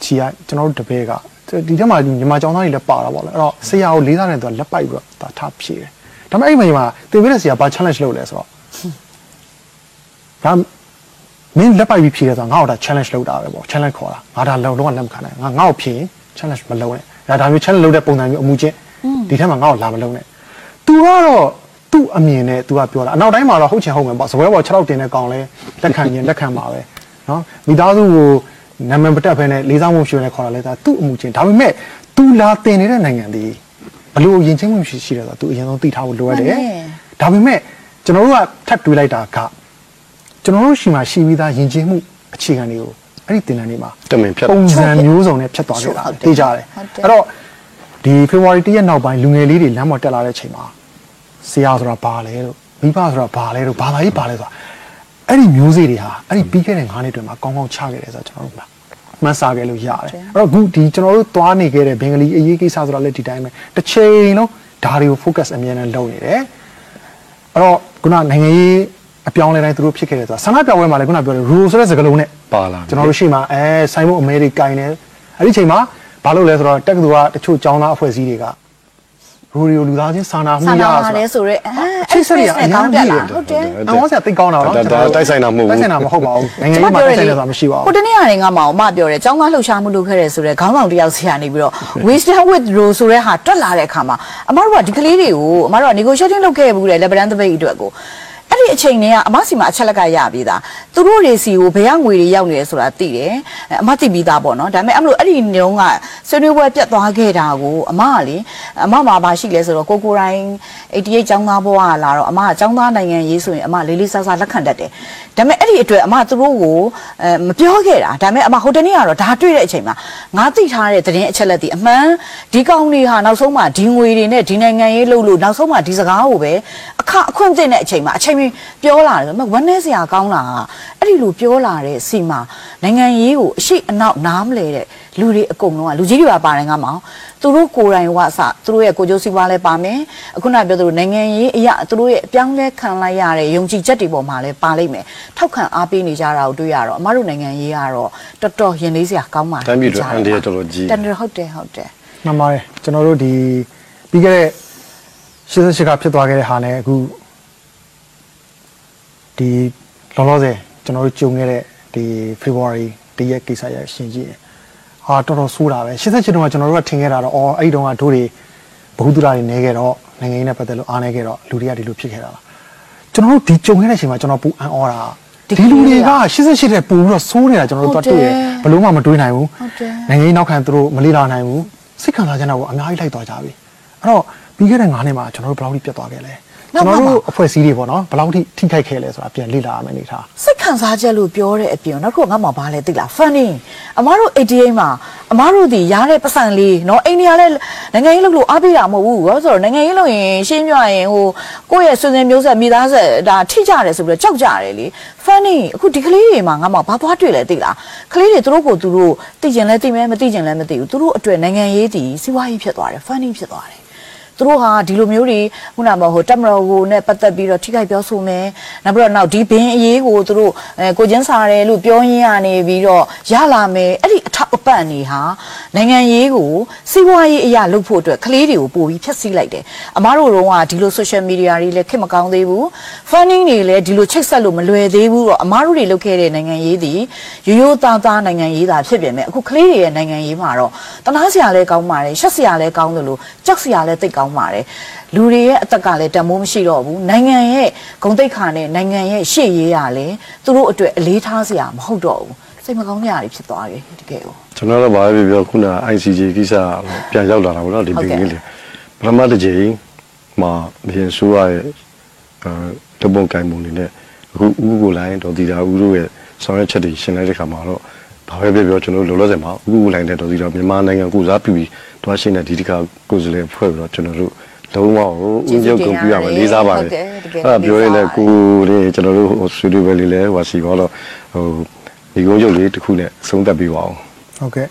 ခြီကကျွန်တော်တို့တပည့်ကဒီထက်မှဒီမြန်မာကျောင်းသားတွေလည်းပါတာပေါ့လေအဲ့တော့ဆရာကိုလေးစားတယ်သူကလက်ပိုက်ပြီးတော့ဒါထားဖြေတယ်ဒါပေမဲ့အဲ့ဒီမှာသင်ပေးတဲ့ဆရာဘာ challenge လုပ်လဲဆိုတော့ဒါမင်းလက်ပိုက်ပြီးဖြေတယ်ဆိုတော့ငါ့ကိုဒါ challenge လုပ်တာပဲပေါ့ challenge ခေါ်တာငါဒါလုံးလုံးဝလက်မခံနိုင်ငါငါ့ကိုဖြေရင် challenge မလုပ်နဲ့ဒါဒါမျိုး challenge လုပ်တဲ့ပုံစံမျိုးအမှုချင်းဒီထက်မှငါ့ကိုလာမလုပ်နဲ့ သူကတော့သူ့အမြင်နဲ့သူကပြောတာအနောက်တိုင်းမှာတော့ဟုတ်ချင်ဟုတ်မယ်ပေါ့စပွဲပေါ်6လောက်တင်တဲ့ကောင်လဲလက်ခံရင်လက်ခံပါပဲနော်မိသားစုကိုနာမည်ပတ်ဖဲနဲ့လေးစားမှုရှိရတဲ့ခေါ်တာလဲဒါသူ့အမှုချင်းဒါပေမဲ့သူလာတင်နေတဲ့နိုင်ငံတွေဘလို့ယဉ်ကျေးမှုရှိရှိတယ်ဆိုတော့သူအရင်ဆုံးသိထားဖို့လိုအပ်တယ်ဒါပေမဲ့ကျွန်တော်တို့ကထပ်တွေးလိုက်တာကကျွန်တော်တို့ရှိမှရှိပြီးသားယဉ်ကျေးမှုအခြေခံတွေကိုအဲ့ဒီတင်တဲ့နေ့မှာတမင်ဖြတ်ပုံစံမျိုးစုံနဲ့ဖြတ်သွားခဲ့တာသိကြတယ်အဲ့တော့ဒီ February 1ရက်နောက်ပိုင်းလူငယ်လေးတွေလမ်းပေါ်တက်လာတဲ့အချိန်မှာ ဆရာဆိုတာဘာလဲလို့မိဘဆိုတာဘာလဲလို့ဘာသာရေးဘာလဲဆိုတာအဲ့ဒီမျိုးစေ့တွေဟာအဲ့ဒီပြီးခဲ့တဲ့9နှစ်တွင်မှာကောင်းကောင်းချခဲ့တယ်ဆိုတော့ကျွန်တော်တို့မှတ်စားခဲ့လို့ရတယ်အဲ့တော့အခုဒီကျွန်တော်တို့သွားနေခဲ့တဲ့ဘင်္ဂလီအရေးကိစ္စဆိုတာလည်းဒီတိုင်းပဲတစ်ချိန်လုံးဒါတွေကို focus အမြဲတမ်းလုပ်နေတယ်အဲ့တော့ခုနနိုင်ငံရေးအပြောင်းအလဲတိုင်းသူတို့ဖြစ်ခဲ့တယ်ဆိုတာဆန္ဒပြပွဲမှာလည်းခုနပြောတယ် rule ဆိုတဲ့စကားလုံးနဲ့ပါလာပြီကျွန်တော်တို့ရှိမှအဲဆိုင်မုတ်အမေရိကန်နေအဲ့ဒီချိန်မှာဘာလို့လဲဆိုတော့တက္ကသိုလ်ကတချို့ကျောင်းသားအဖွဲ့အစည်းတွေက ရူရီယိုလူသားချင်းစာနာမှုစာရနာဆိုလဲတော့ဆိုတော့အဲချိတ်ဆက်ရအရင်ကောင်းတက်လာပြည့်တယ်ဟုတ်တယ်အမောဆရာသိကောင်းတာနော်ဒါဒါတိုက်ဆိုင်တာမဟုတ်ဘူးတိုက်ဆိုင်တာမဟုတ်ပါဘူးနိုင်ငံရေးမှာတိုက်ဆိုင်တယ်ဆိုတာမရှိပါဟိုဘူးတနေ့ကနေငါမအောင်မပြောတယ်ចောင်းသားလှုပ်ရှားမှုလုပ်ခဲ့တယ်ဆိုတော့ခေါင်းဆောင်တယောက်ဆရာနေပြီးတော့ Wisdom with Rose ဆိုတဲ့ဟာတွက်လာတဲ့အခါမှာအမတို့ကဒီကလေးတွေကိုအမတို့က negotiating လုပ်ခဲ့ဘူးလေ lebanon တပိတ်အတွက်ကိုအဲ့ဒီအချိန်တည်းကအမစီမှာအချက်လက်ကရပြီးသားသူတို့တွေစီကိုဘယ်ကငွေတွေရောက်နေလဲဆိုတာသိတယ်အမသိပြီးသားပေါ့နော်ဒါပေမဲ့အမလို့အဲ့ဒီနေုံကဆွေးနွေးပွဲပြတ်သွားခဲ့တာကိုအမကလေ အမမှာပါရှိလဲဆိုတော့ကိုကိုတိုင်း88ចောင်းသားဘဝကလာတော့အမကចောင်းသားနိုင်ငံရေးဆိုရင်အမလေးလေးစားစားလက်ခံတတ်တယ်ဒါပေမဲ့အဲ့ဒီအတွက်အမသူတို့ကိုအဲမပြောခဲ့တာဒါပေမဲ့အမဟိုတနေ့ကတော့ဒါတွေ့တဲ့အချိန်မှာငါသိထားတဲ့သတင်းအချက်လက်တွေအမှန်ဒီကောင်တွေဟာနောက်ဆုံးမှဒီငွေတွေနဲ့ဒီနိုင်ငံရေးလုပ်လို့နောက်ဆုံးမှဒီစကားကိုပဲအခအခွင့်တင်တဲ့အချိန်မှာအချိန်မီပြောလာတယ်မဝမ်းနည်းစရာကောင်းလာတာအဲ့ဒီလိုပြောလာတဲ့စီမှာနိုင်ငံရေးကိုအရှိအနောက်နားမလဲတဲ့ လူတွေအကုန်လုံးကလူကြီးတွေပါပါတယ်ငါမောင်သူတို့ကိုယ်တိုင်ဝအစသူတို့ရဲ့ကိုကြိုးစီးပွားလဲပါမယ်အခုနပြောသလိုနိုင်ငံရေးအရာသူတို့ရဲ့အပြောင်းလဲခံလိုက်ရတဲ့ယုံကြည်ချက်တွေပေါ်မှာလဲပါလိမ့်မယ်ထောက်ခံအားပေးနေကြတာကိုတွေ့ရတော့အမတို့နိုင်ငံရေးကတော့တော်တော်ရင်လေးစရာကောင်းပါတမ်းပြည်တော့အန်ဒီရတော်တော်ကြီးတန်တယ်ဟုတ်တယ်ဟုတ်တယ်မှန်ပါတယ်ကျွန်တော်တို့ဒီပြီးခဲ့တဲ့88ကဖြစ်သွားခဲ့တဲ့ဟာနဲ့အခုဒီလောလောဆယ်ကျွန်တော်တို့ကြုံခဲ့တဲ့ဒီ February တရက်ကိစ္စရရှင်းကြည့်ရင် ဟာတော်တော်ဆိုးတာပဲ88တုန်းကကျွန်တော်တို့ကထင်ခဲ့တာတော့အော်အဲ့ဒီတုန်းကတို့တွေဘ ഹു တုဒတွေနေခဲ့တော့နိုင်ငံရေးနဲ့ပတ်သက်လို့အားနေခဲ့တော့လူတွေကဒီလိုဖြစ်ခဲ့တာလားကျွန်တော်တို့ဒီကြုံခဲ့တဲ့အချိန်မှာကျွန်တော်ပူအံ့ဩတာဒီလူတွေက88တဲ့ပို့ပြီးတော့စိုးနေတာကျွန်တော်တို့ဟုတ်တော့တယ်တွေ့ရဘလို့မှမတွေးနိုင်ဘူးဟုတ်တယ်နိုင်ငံရေးနောက်ခံသူတို့မလေးလာနိုင်ဘူးစိတ်ခံစားချက်တော့အများကြီးလိုက်သွားကြပြီအဲ့တော့ပြီးခဲ့တဲ့9နှစ်မှာကျွန်တော်တို့ဘယ်လောက်ထိပြတ်သွားခဲ့လဲ ကျွန်တော်တို့အဖွဲ့အစည်းတွေပေါ့နော်ဘယ်လောက်ထိထိခိုက်ခဲ့လဲဆိုတာပြန်လေ့လာရမယ်အနေထားစိတ်ခံစားချက်လို့ပြောတဲ့အပြင်နောက်တစ်ခုငါ့မှာဘာလဲသိလား funding အမားတို့ ADA မှာအမားတို့ဒီရားတဲ့ပတ်စံလေးနော်အိန္ဒိယလည်းနိုင်ငံရေးလုပ်လို့အားပေးတာမဟုတ်ဘူးဆိုတော့နိုင်ငံရေးလုပ်ရင်ရှင်းပြရင်ဟိုကိုယ့်ရဲ့ဆွေစဉ်မျိုးဆက်မိသားစုဒါထိကြတယ်ဆိုပြီးတော့ကြောက်ကြတယ်လေ funding အခုဒီကလေးတွေမှာငါ့မှာဘာသွားတွေ့လဲသိလားကလေးတွေသူတို့ကိုသူတို့သိကျင်လဲသိမယ်မသိကျင်လဲမသိဘူးသူတို့အတွက်နိုင်ငံရေးတည်စီးပွားရေးဖြစ်သွားတယ် funding ဖြစ်သွားတယ် သူတို့ဟာဒီလိုမျိုးတွေခုနကဟိုတက်မတော်ကိုနဲ့ပတ်သက်ပြီးတော့ထိခိုက်ပြောဆိုမယ်နောက်ပြီးတော့နောက်ဒီဘင်းအရေးကိုသူတို့အဲကိုချင်းစားတယ်လို့ပြောရင်းရနေပြီးတော့ရလာမယ်အဲ့ဒီအ ထောက်အပံ့နေဟာနိုင်ငံရေးကိုစီးပွားရေးအရာလုပ်ဖို့အတွက်ကလေးတွေကိုပို့ပြီးဖျက်ဆီးလိုက်တယ်အမားတို့တော့ကဒီလို social media တွေလည်းခက်မကောင်းသေးဘူး funding တွေလည်းဒီလိုချိတ်ဆက်လို့မလွယ်သေးဘူးတော့အမားတို့တွေလုပ်ခဲ့တဲ့နိုင်ငံရေးသည်ရိုးရိုးသားသားနိုင်ငံရေးသာဖြစ်ပြင်မဲ့အခုကလေးတွေရဲ့နိုင်ငံရေးမှာတော့တနာစရာလည်းကောင်းပါတယ်ရှက်စရာလည်းကောင်းတယ်လို့ကြောက်စရာလည်းသိပ်ကောင်းပါတယ်လူတွေရဲ့အသက်ကလည်းတန်မိုးမရှိတော့ဘူးနိုင်ငံရဲ့ဂုံတိတ်ခါနဲ့နိုင်ငံရဲ့ရှေ့ရေးရလည်းသူတို့အတွက်အလေးထားစရာမဟုတ်တော့ဘူး စိတ်မကောင်းကြရဖြစ်သွားတယ်တကယ်ကိုကျွန်တော်တို့ဘာပဲပြောခုန ICJ ကိစ္စပြန်ရောက်လာတာပေါ့နော်ဒီဟုတ်ဘင်ကဲ့္ဂလေးပထမတစ်ကြိမ်မှာဘရင်ဆိုးရရဲ့အဲတပုံကင်ပုံနေနဲ့အခုဥကိုလိုင်းဒေါ်တီတာဥတို့ရဲ့ဆောင်ရွက်ချက်တွေရှင်းလိုက်တဲ့ခါမှာတော့ဘာပဲပြောပြောကျွန်တော်တို့လောလောဆယ်မှာဥကိုလိုင်းတဲ့ဒေါ်တီတာမြန်မာနိုင်ငံကိုစားပြုပြီးတွားရှင်းတဲ့ဒီတစ်ခါကိုယ်စားလှယ်ဖွဲ့ပြီးတော့ကျွန်တော်တို့လုံးဝဟိုဥညုပ်ကုန်ပြရမယ်လေးစားပါတဟုယ်တ်တယ်တကယ်အဲ့ဒါပြောရင်လည်းလေးစားပါတယ်ကိုလေးကျွန်တော်တို့ဟိုဆွေးနွေးပွဲလေးလဲဟိုစီဘောတော့ဟို ဒီကုန်းချုပ်လေးတစ်ခုနဲ့ဆုံးသက်ပြီးပါအောင်ဟုတ်ကဲ့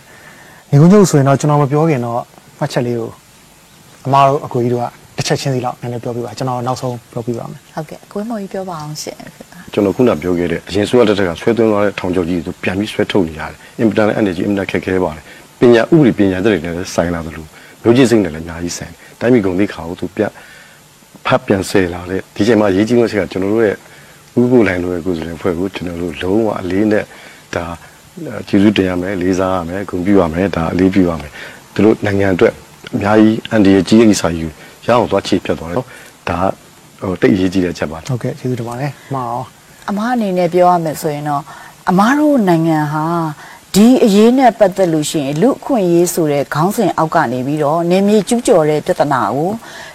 ညီကုန်းချုပ်ဆိုရင်တော့ကျွန်တော်မပြောခင်တော့မှတ်ချက်လေးကိုအမားတို့အကိုကြီးတို့ကတစ်ချက်ချင်းစီလောက်နည်းနည်းပြောပြပါကျွန်တော်နောက်ဆုံးပြောပြပါမယ်ဟုတ်ကဲ့ကိုမော်ကြီးပြောပါအောင်ရှင်ကျွန်တော်ခုနပြောခဲ့တဲ့အရင်ဆိုရတဲ့တက်ကဆွဲသွင်းသွားတဲ့ထောင်ချုပ်ကြီးသူပြန်ပြီးဆွဲထုတ်နေရတယ်အင်ပတန်နဲ့ energy အင်ပတန်ခက်ခဲပါတယ်ပညာဥပဒေပညာတဲ့တွေနဲ့လည်းဆိုင်လာသလိုမျိုးချင်းစိတ်နဲ့လည်းအများကြီးဆိုင်တယ်တိုင်းပြည်ကုန်သိခါကိုသူပြဖတ်ပြန်ဆယ်လာတဲ့ဒီချိန်မှာရေးကြီးမှုတွေကကျွန်တော်တို့ရဲ့ဥပ္ပလိုင်းတို့ရဲ့ကိုယ်စားလှယ်ဖွဲ့ကိုကျွန်တော်တို့လုံးဝအလေးနဲ့ ဒါကျေးဇူးတင်ရမယ်လေးစားရမယ်ဂုဏ်ပြုရမယ်ဒါအလေးပြုရမယ်သူတို့နိုင်ငံအတွက်အများကြီးအန်ဒီရဲ့ကြီးရဲ့စာယူရအောင်သွားချေပြတ်သွားတယ်နော်ဒါဟိုတိတ်အရေးကြီးတဲ့အချက်ပါဟုတ်ကဲ့ကျေးဇူးတင်ပါတယ်မှားအောင်အမားအနေနဲ့ပြောရမယ်ဆိုရင်တော့အမားတို့နိုင်ငံဟာဒီအရေးနဲ့ပတ်သက်လို့ရှိရင်လူအခွင့်အရေးဆိုတဲ့ခေါင်းစဉ်အောက်ကနေပြီးတော့နေမြေကျူးကျော်တဲ့ပြဿနာကို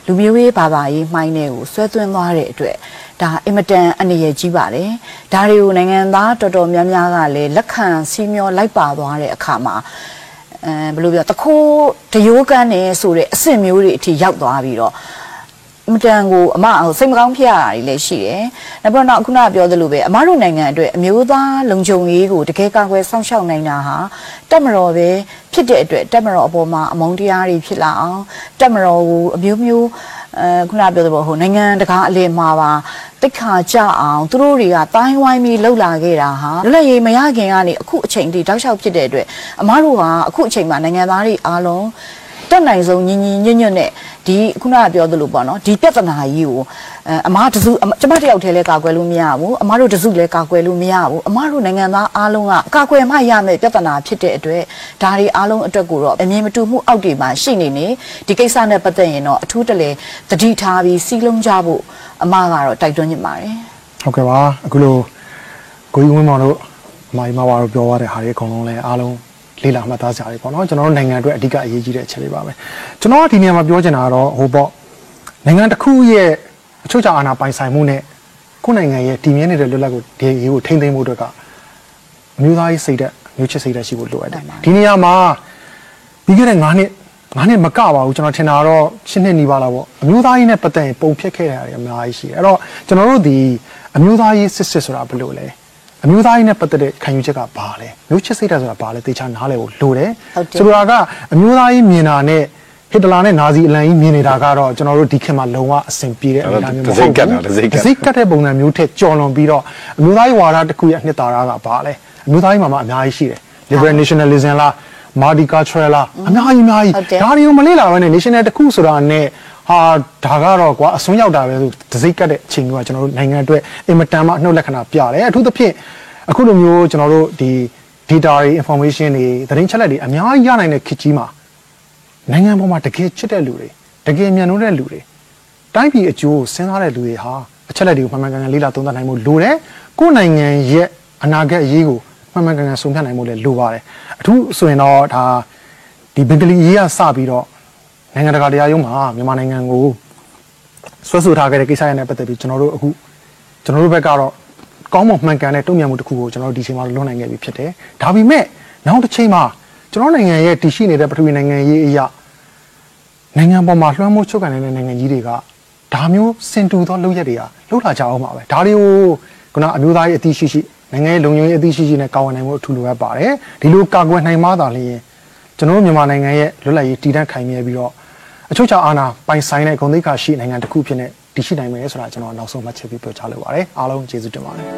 လူမျိုးရေးဘာသာရေးမှိုင်းတဲ့ကိုဆွဲသွင်းသွားတဲ့အတွက် ဒါအင်မတန်အနေရကြီးပါတယ်ဒါတွေကိုနိုင်ငံသားတော်တော်များများကလည်းလက်ခံစီးမျောလိုက်ပါသွားတဲ့အခါမှာအဲဘယ်လိုပြောတခိုးတရိုးကန်းနေဆိုတဲ့အဆင့်မျိုးတွေအထိရောက်သွားပြီးတော့အမတန်ကိုအမဟိုစိတ်မကောင်းဖြစ်ရတာတွေလည်းရှိတယ်။နောက်ပြီးတော့ခုနကပြောသလိုပဲအမတို့နိုင်ငံအတွက်အမျိုးသားလုံခြုံရေးကိုတကယ်ကာကွယ်စောင့်ရှောက်နိုင်တာဟာတက်မတော်ပဲဖြစ်တဲ့အတွက်တက်မတော်အပေါ်မှာအမုန်းတရားတွေဖြစ်လာအောင်တက်မတော်ကိုအမျိုးမျိုး အဲခုနကပြောသလိုဟိုနိုင်ငံတကာအလယ်မှာပါတိတ်ခါကြအောင်သူတို့တွေကတိုင်းဝိုင်းပြီးလှုပ်လာခဲ့တာဟာလွတ်လပ်ရေးမရခင်ကနေအခုအချိန်ထိတောက်လျှောက်ဖြစ်တဲ့အတွက်အမတို့ဟာအခုအချိန်မှာနိုင်ငံသားတွေအားလုံး တက်နိုင်ဆုံးညီညီညွတ်ညွတ်နဲ့ဒီခုနကပြောသလိုပေါ့နော်ဒီပြဿနာကြီးကိုအဲအမားတစုအမကျမတယောက်တည်းလဲကာကွယ်လို့မရဘူးအမားတို့တစုလဲကာကွယ်လို့မရဘူးအမားတို့နိုင်ငံသားအားလုံးကကာကွယ်မှရမယ်ပြဿနာဖြစ်တဲ့အတွက်ဒါတွေအားလုံးအတွက်ကိုတော့အမြင်မတူမှုအောက်တွေမှာရှိနေနေဒီကိစ္စနဲ့ပတ်သက်ရင်တော့အထူးတလဲသတိထားပြီးစီးလုံးကြဖို့အမားကတော့တိုက်တွန်းညစ်ပါတယ်ဟုတ်ကဲ့ပါအခုလိုကိုကြီးဝင်းမောင်တို့အမိုင်မဝါတို့ပြောရတဲ့ဟာတွေအကုန်လုံးလဲအားလုံး လေးလာမှတ်သားစရာတွေပေါ့နော်ကျွန်တော်တို့နိုင်ငံအတွက်အဓိကအရေးကြီးတဲ့အချက်လေးပါပဲကျွန်တော်ကဒီနေရာမှာပြောချင်တာကတော့ဟိုပေါ့နိုင်ငံတစ်ခုရဲ့အချုပ်အခြာအာဏာပိုင်ဆိုင်မှုနဲ့ကိုယ့်နိုင်ငံရဲ့တည်မြဲနေတဲ့လွတ်လပ်ကိုဒီရေးကိုထိန်းသိမ်းမှုအတွက်ကအမျိုးသားရေးစိတ်ဓာတ်မျိုးချစ်စိတ်ဓာတ်ရှိဖို့လိုအပ်တယ်ဒီနေရာမှာပြီးခဲ့တဲ့9နှစ်9နှစ်မကပါဘူးကျွန်တော်ထင်တာတော့10နှစ်နီးပါးလောက်ပေါ့အမျိုးသားရေးနဲ့ပတ်သက်ရင်ပုံဖြတ်ခဲ့ရတာတွေအများကြီးရှိတယ်အဲ့တော့ကျွန်တော်တို့ဒီအမျိုးသားရေးစစ်စစ်ဆိုတာဘယ်လိုလဲ အမျိုးသားရေးနဲ့ပတ်သက်တဲ့ခံယူချက်ကဘာလဲမျိုးချစ်စိတ်ဓာတ်ဆိုတာဘာလဲသေချာနားလည်ဖို့လိုတယ်ဟုတ်တယ်ဆိုလိုတာကအမျိုးသားရေးမြင်တာနဲ့ဟစ်တလာနဲ့နာဇီအလံကြီးမြင်နေတာကတော့ကျွန်တော်တို့ဒီခေတ်မှာလုံဝအဆင်ပြေတဲ့အနေအထားမျိုးမဟုတ်ဘူးတစ်စိတ်ကတ်တာတစ်စိတ်ကတ်တစ်စိတ်ကတ်တဲ့ပုံစံမျိုးထက်ကြော်လွန်ပြီးတော့အမျိုးသားရေးဝါဒတစ်ခုရဲ့အနှစ်သာရကဘာလဲအမျိုးသားရေးမှာမှအများကြီးရှိတယ် liberal nationalism လား multicultural လားအများကြီးအများကြီးဟုတ်တယ်ဒါတွေကိုမလေ့လာဘဲနဲ့ national တစ်ခုဆိုတာနဲ့ ဟာဒါကတော့ကွာအစွန်းရောက်တာပဲဆိုတစ်စိတ်ကတ်တဲ့အချိန်မျိုးကကျွန်တော်တို့နိုင်ငံအတွက်အင်မတန်မှအနှုတ်လက္ခဏာပြတယ်အထူးသဖြင့်အခုလိုမျိုးကျွန်တော်တို့ဒီ data တွေ information တွေသတင်းချက်လက်တွေအများကြီးရနိုင်တဲ့ခေတ်ကြီးမှာနိုင်ငံပေါ်မှာတကယ်ချစ်တဲ့လူတွေတကယ်မြန်လို့တဲ့လူတွေတိုင်းပြည်အကျိုးကိုစဉ်းစားတဲ့လူတွေဟာအအချက်လက်တွေကိုမှန်မှန်ကန်ကန်လေ့လာသုံးသပ်နိုင်မှုလိုတယ်ကိုယ့်နိုင်ငံရဲ့အနာဂတ်အရေးကိုမှန်မှန်ကန်ကန်ဆုံးဖြတ်နိုင်မှုလည်းလိုပါတယ်အထူးဆိုရင်တော့ဒါဒီဘင်္ဂလီအရေးကစပြီးတော့ နိုင်ငံတကာတရားရုံးမှာမြန်မာနိုင်ငံကိုဆွဲဆိုထားခဲ့တဲ့ကိစ္စရနဲ့ပတ်သက်ပြီးကျွန်တော်တို့အခုကျွန်တော်တို့ဘက်ကတော့ကောင်းမွန်မှန်ကန်တဲ့တုံ့ပြန်မှုတစ်ခုကိုကျွန်တော်တို့ဒီချိန်မှာလွှမ်းနိုင်ခဲ့ပြီဖြစ်တယ်ဒါပေမဲ့နောက်တစ်ချိန်မှာကျွန်တော်နိုင်ငံရဲ့တည်ရှိနေတဲ့ပထဝီနိုင်ငံရေးအရာနိုင်ငံပေါ်မှာလွှမ်းမိုးချုပ်ကန်နေတဲ့နိုင်ငံကြီးတွေကဒါမျိုးစင်တူသောလုပ်ရက်တွေကလှုပ်လာကြအောင်ပါပဲဒါတွေကိုခုနအမျိုးသားရေးအသိရှိရှိနိုင်ငံရေးလုံခြုံရေးအသိရှိရှိနဲ့ကာဝယ်နိုင်မှုအထူးလိုအပ်ပါတယ်ဒီလိုကာကွယ်နိုင်မှသာလျှင်ကျွန်တော်တို့မြန်မာနိုင်ငံရဲ့လွတ်လပ်ရေးတည်တံ့ခိုင်မြဲပြီးတော့ အချုပ်အခြာအာဏာပိုင်ဆိုင်တဲ့ဂုဏ်သိက္ခာရှိနိုင်ငံတစ်ခုဖြစ်နေတည်ရှိနိုင်မယ်ဆိုတာကျွန်တော်နောက်ဆုံးမှတ်ချက်ပြီးပြောကြားလိုပါတယ်အားလုံးကျေးဇူးတင်ပါတယ်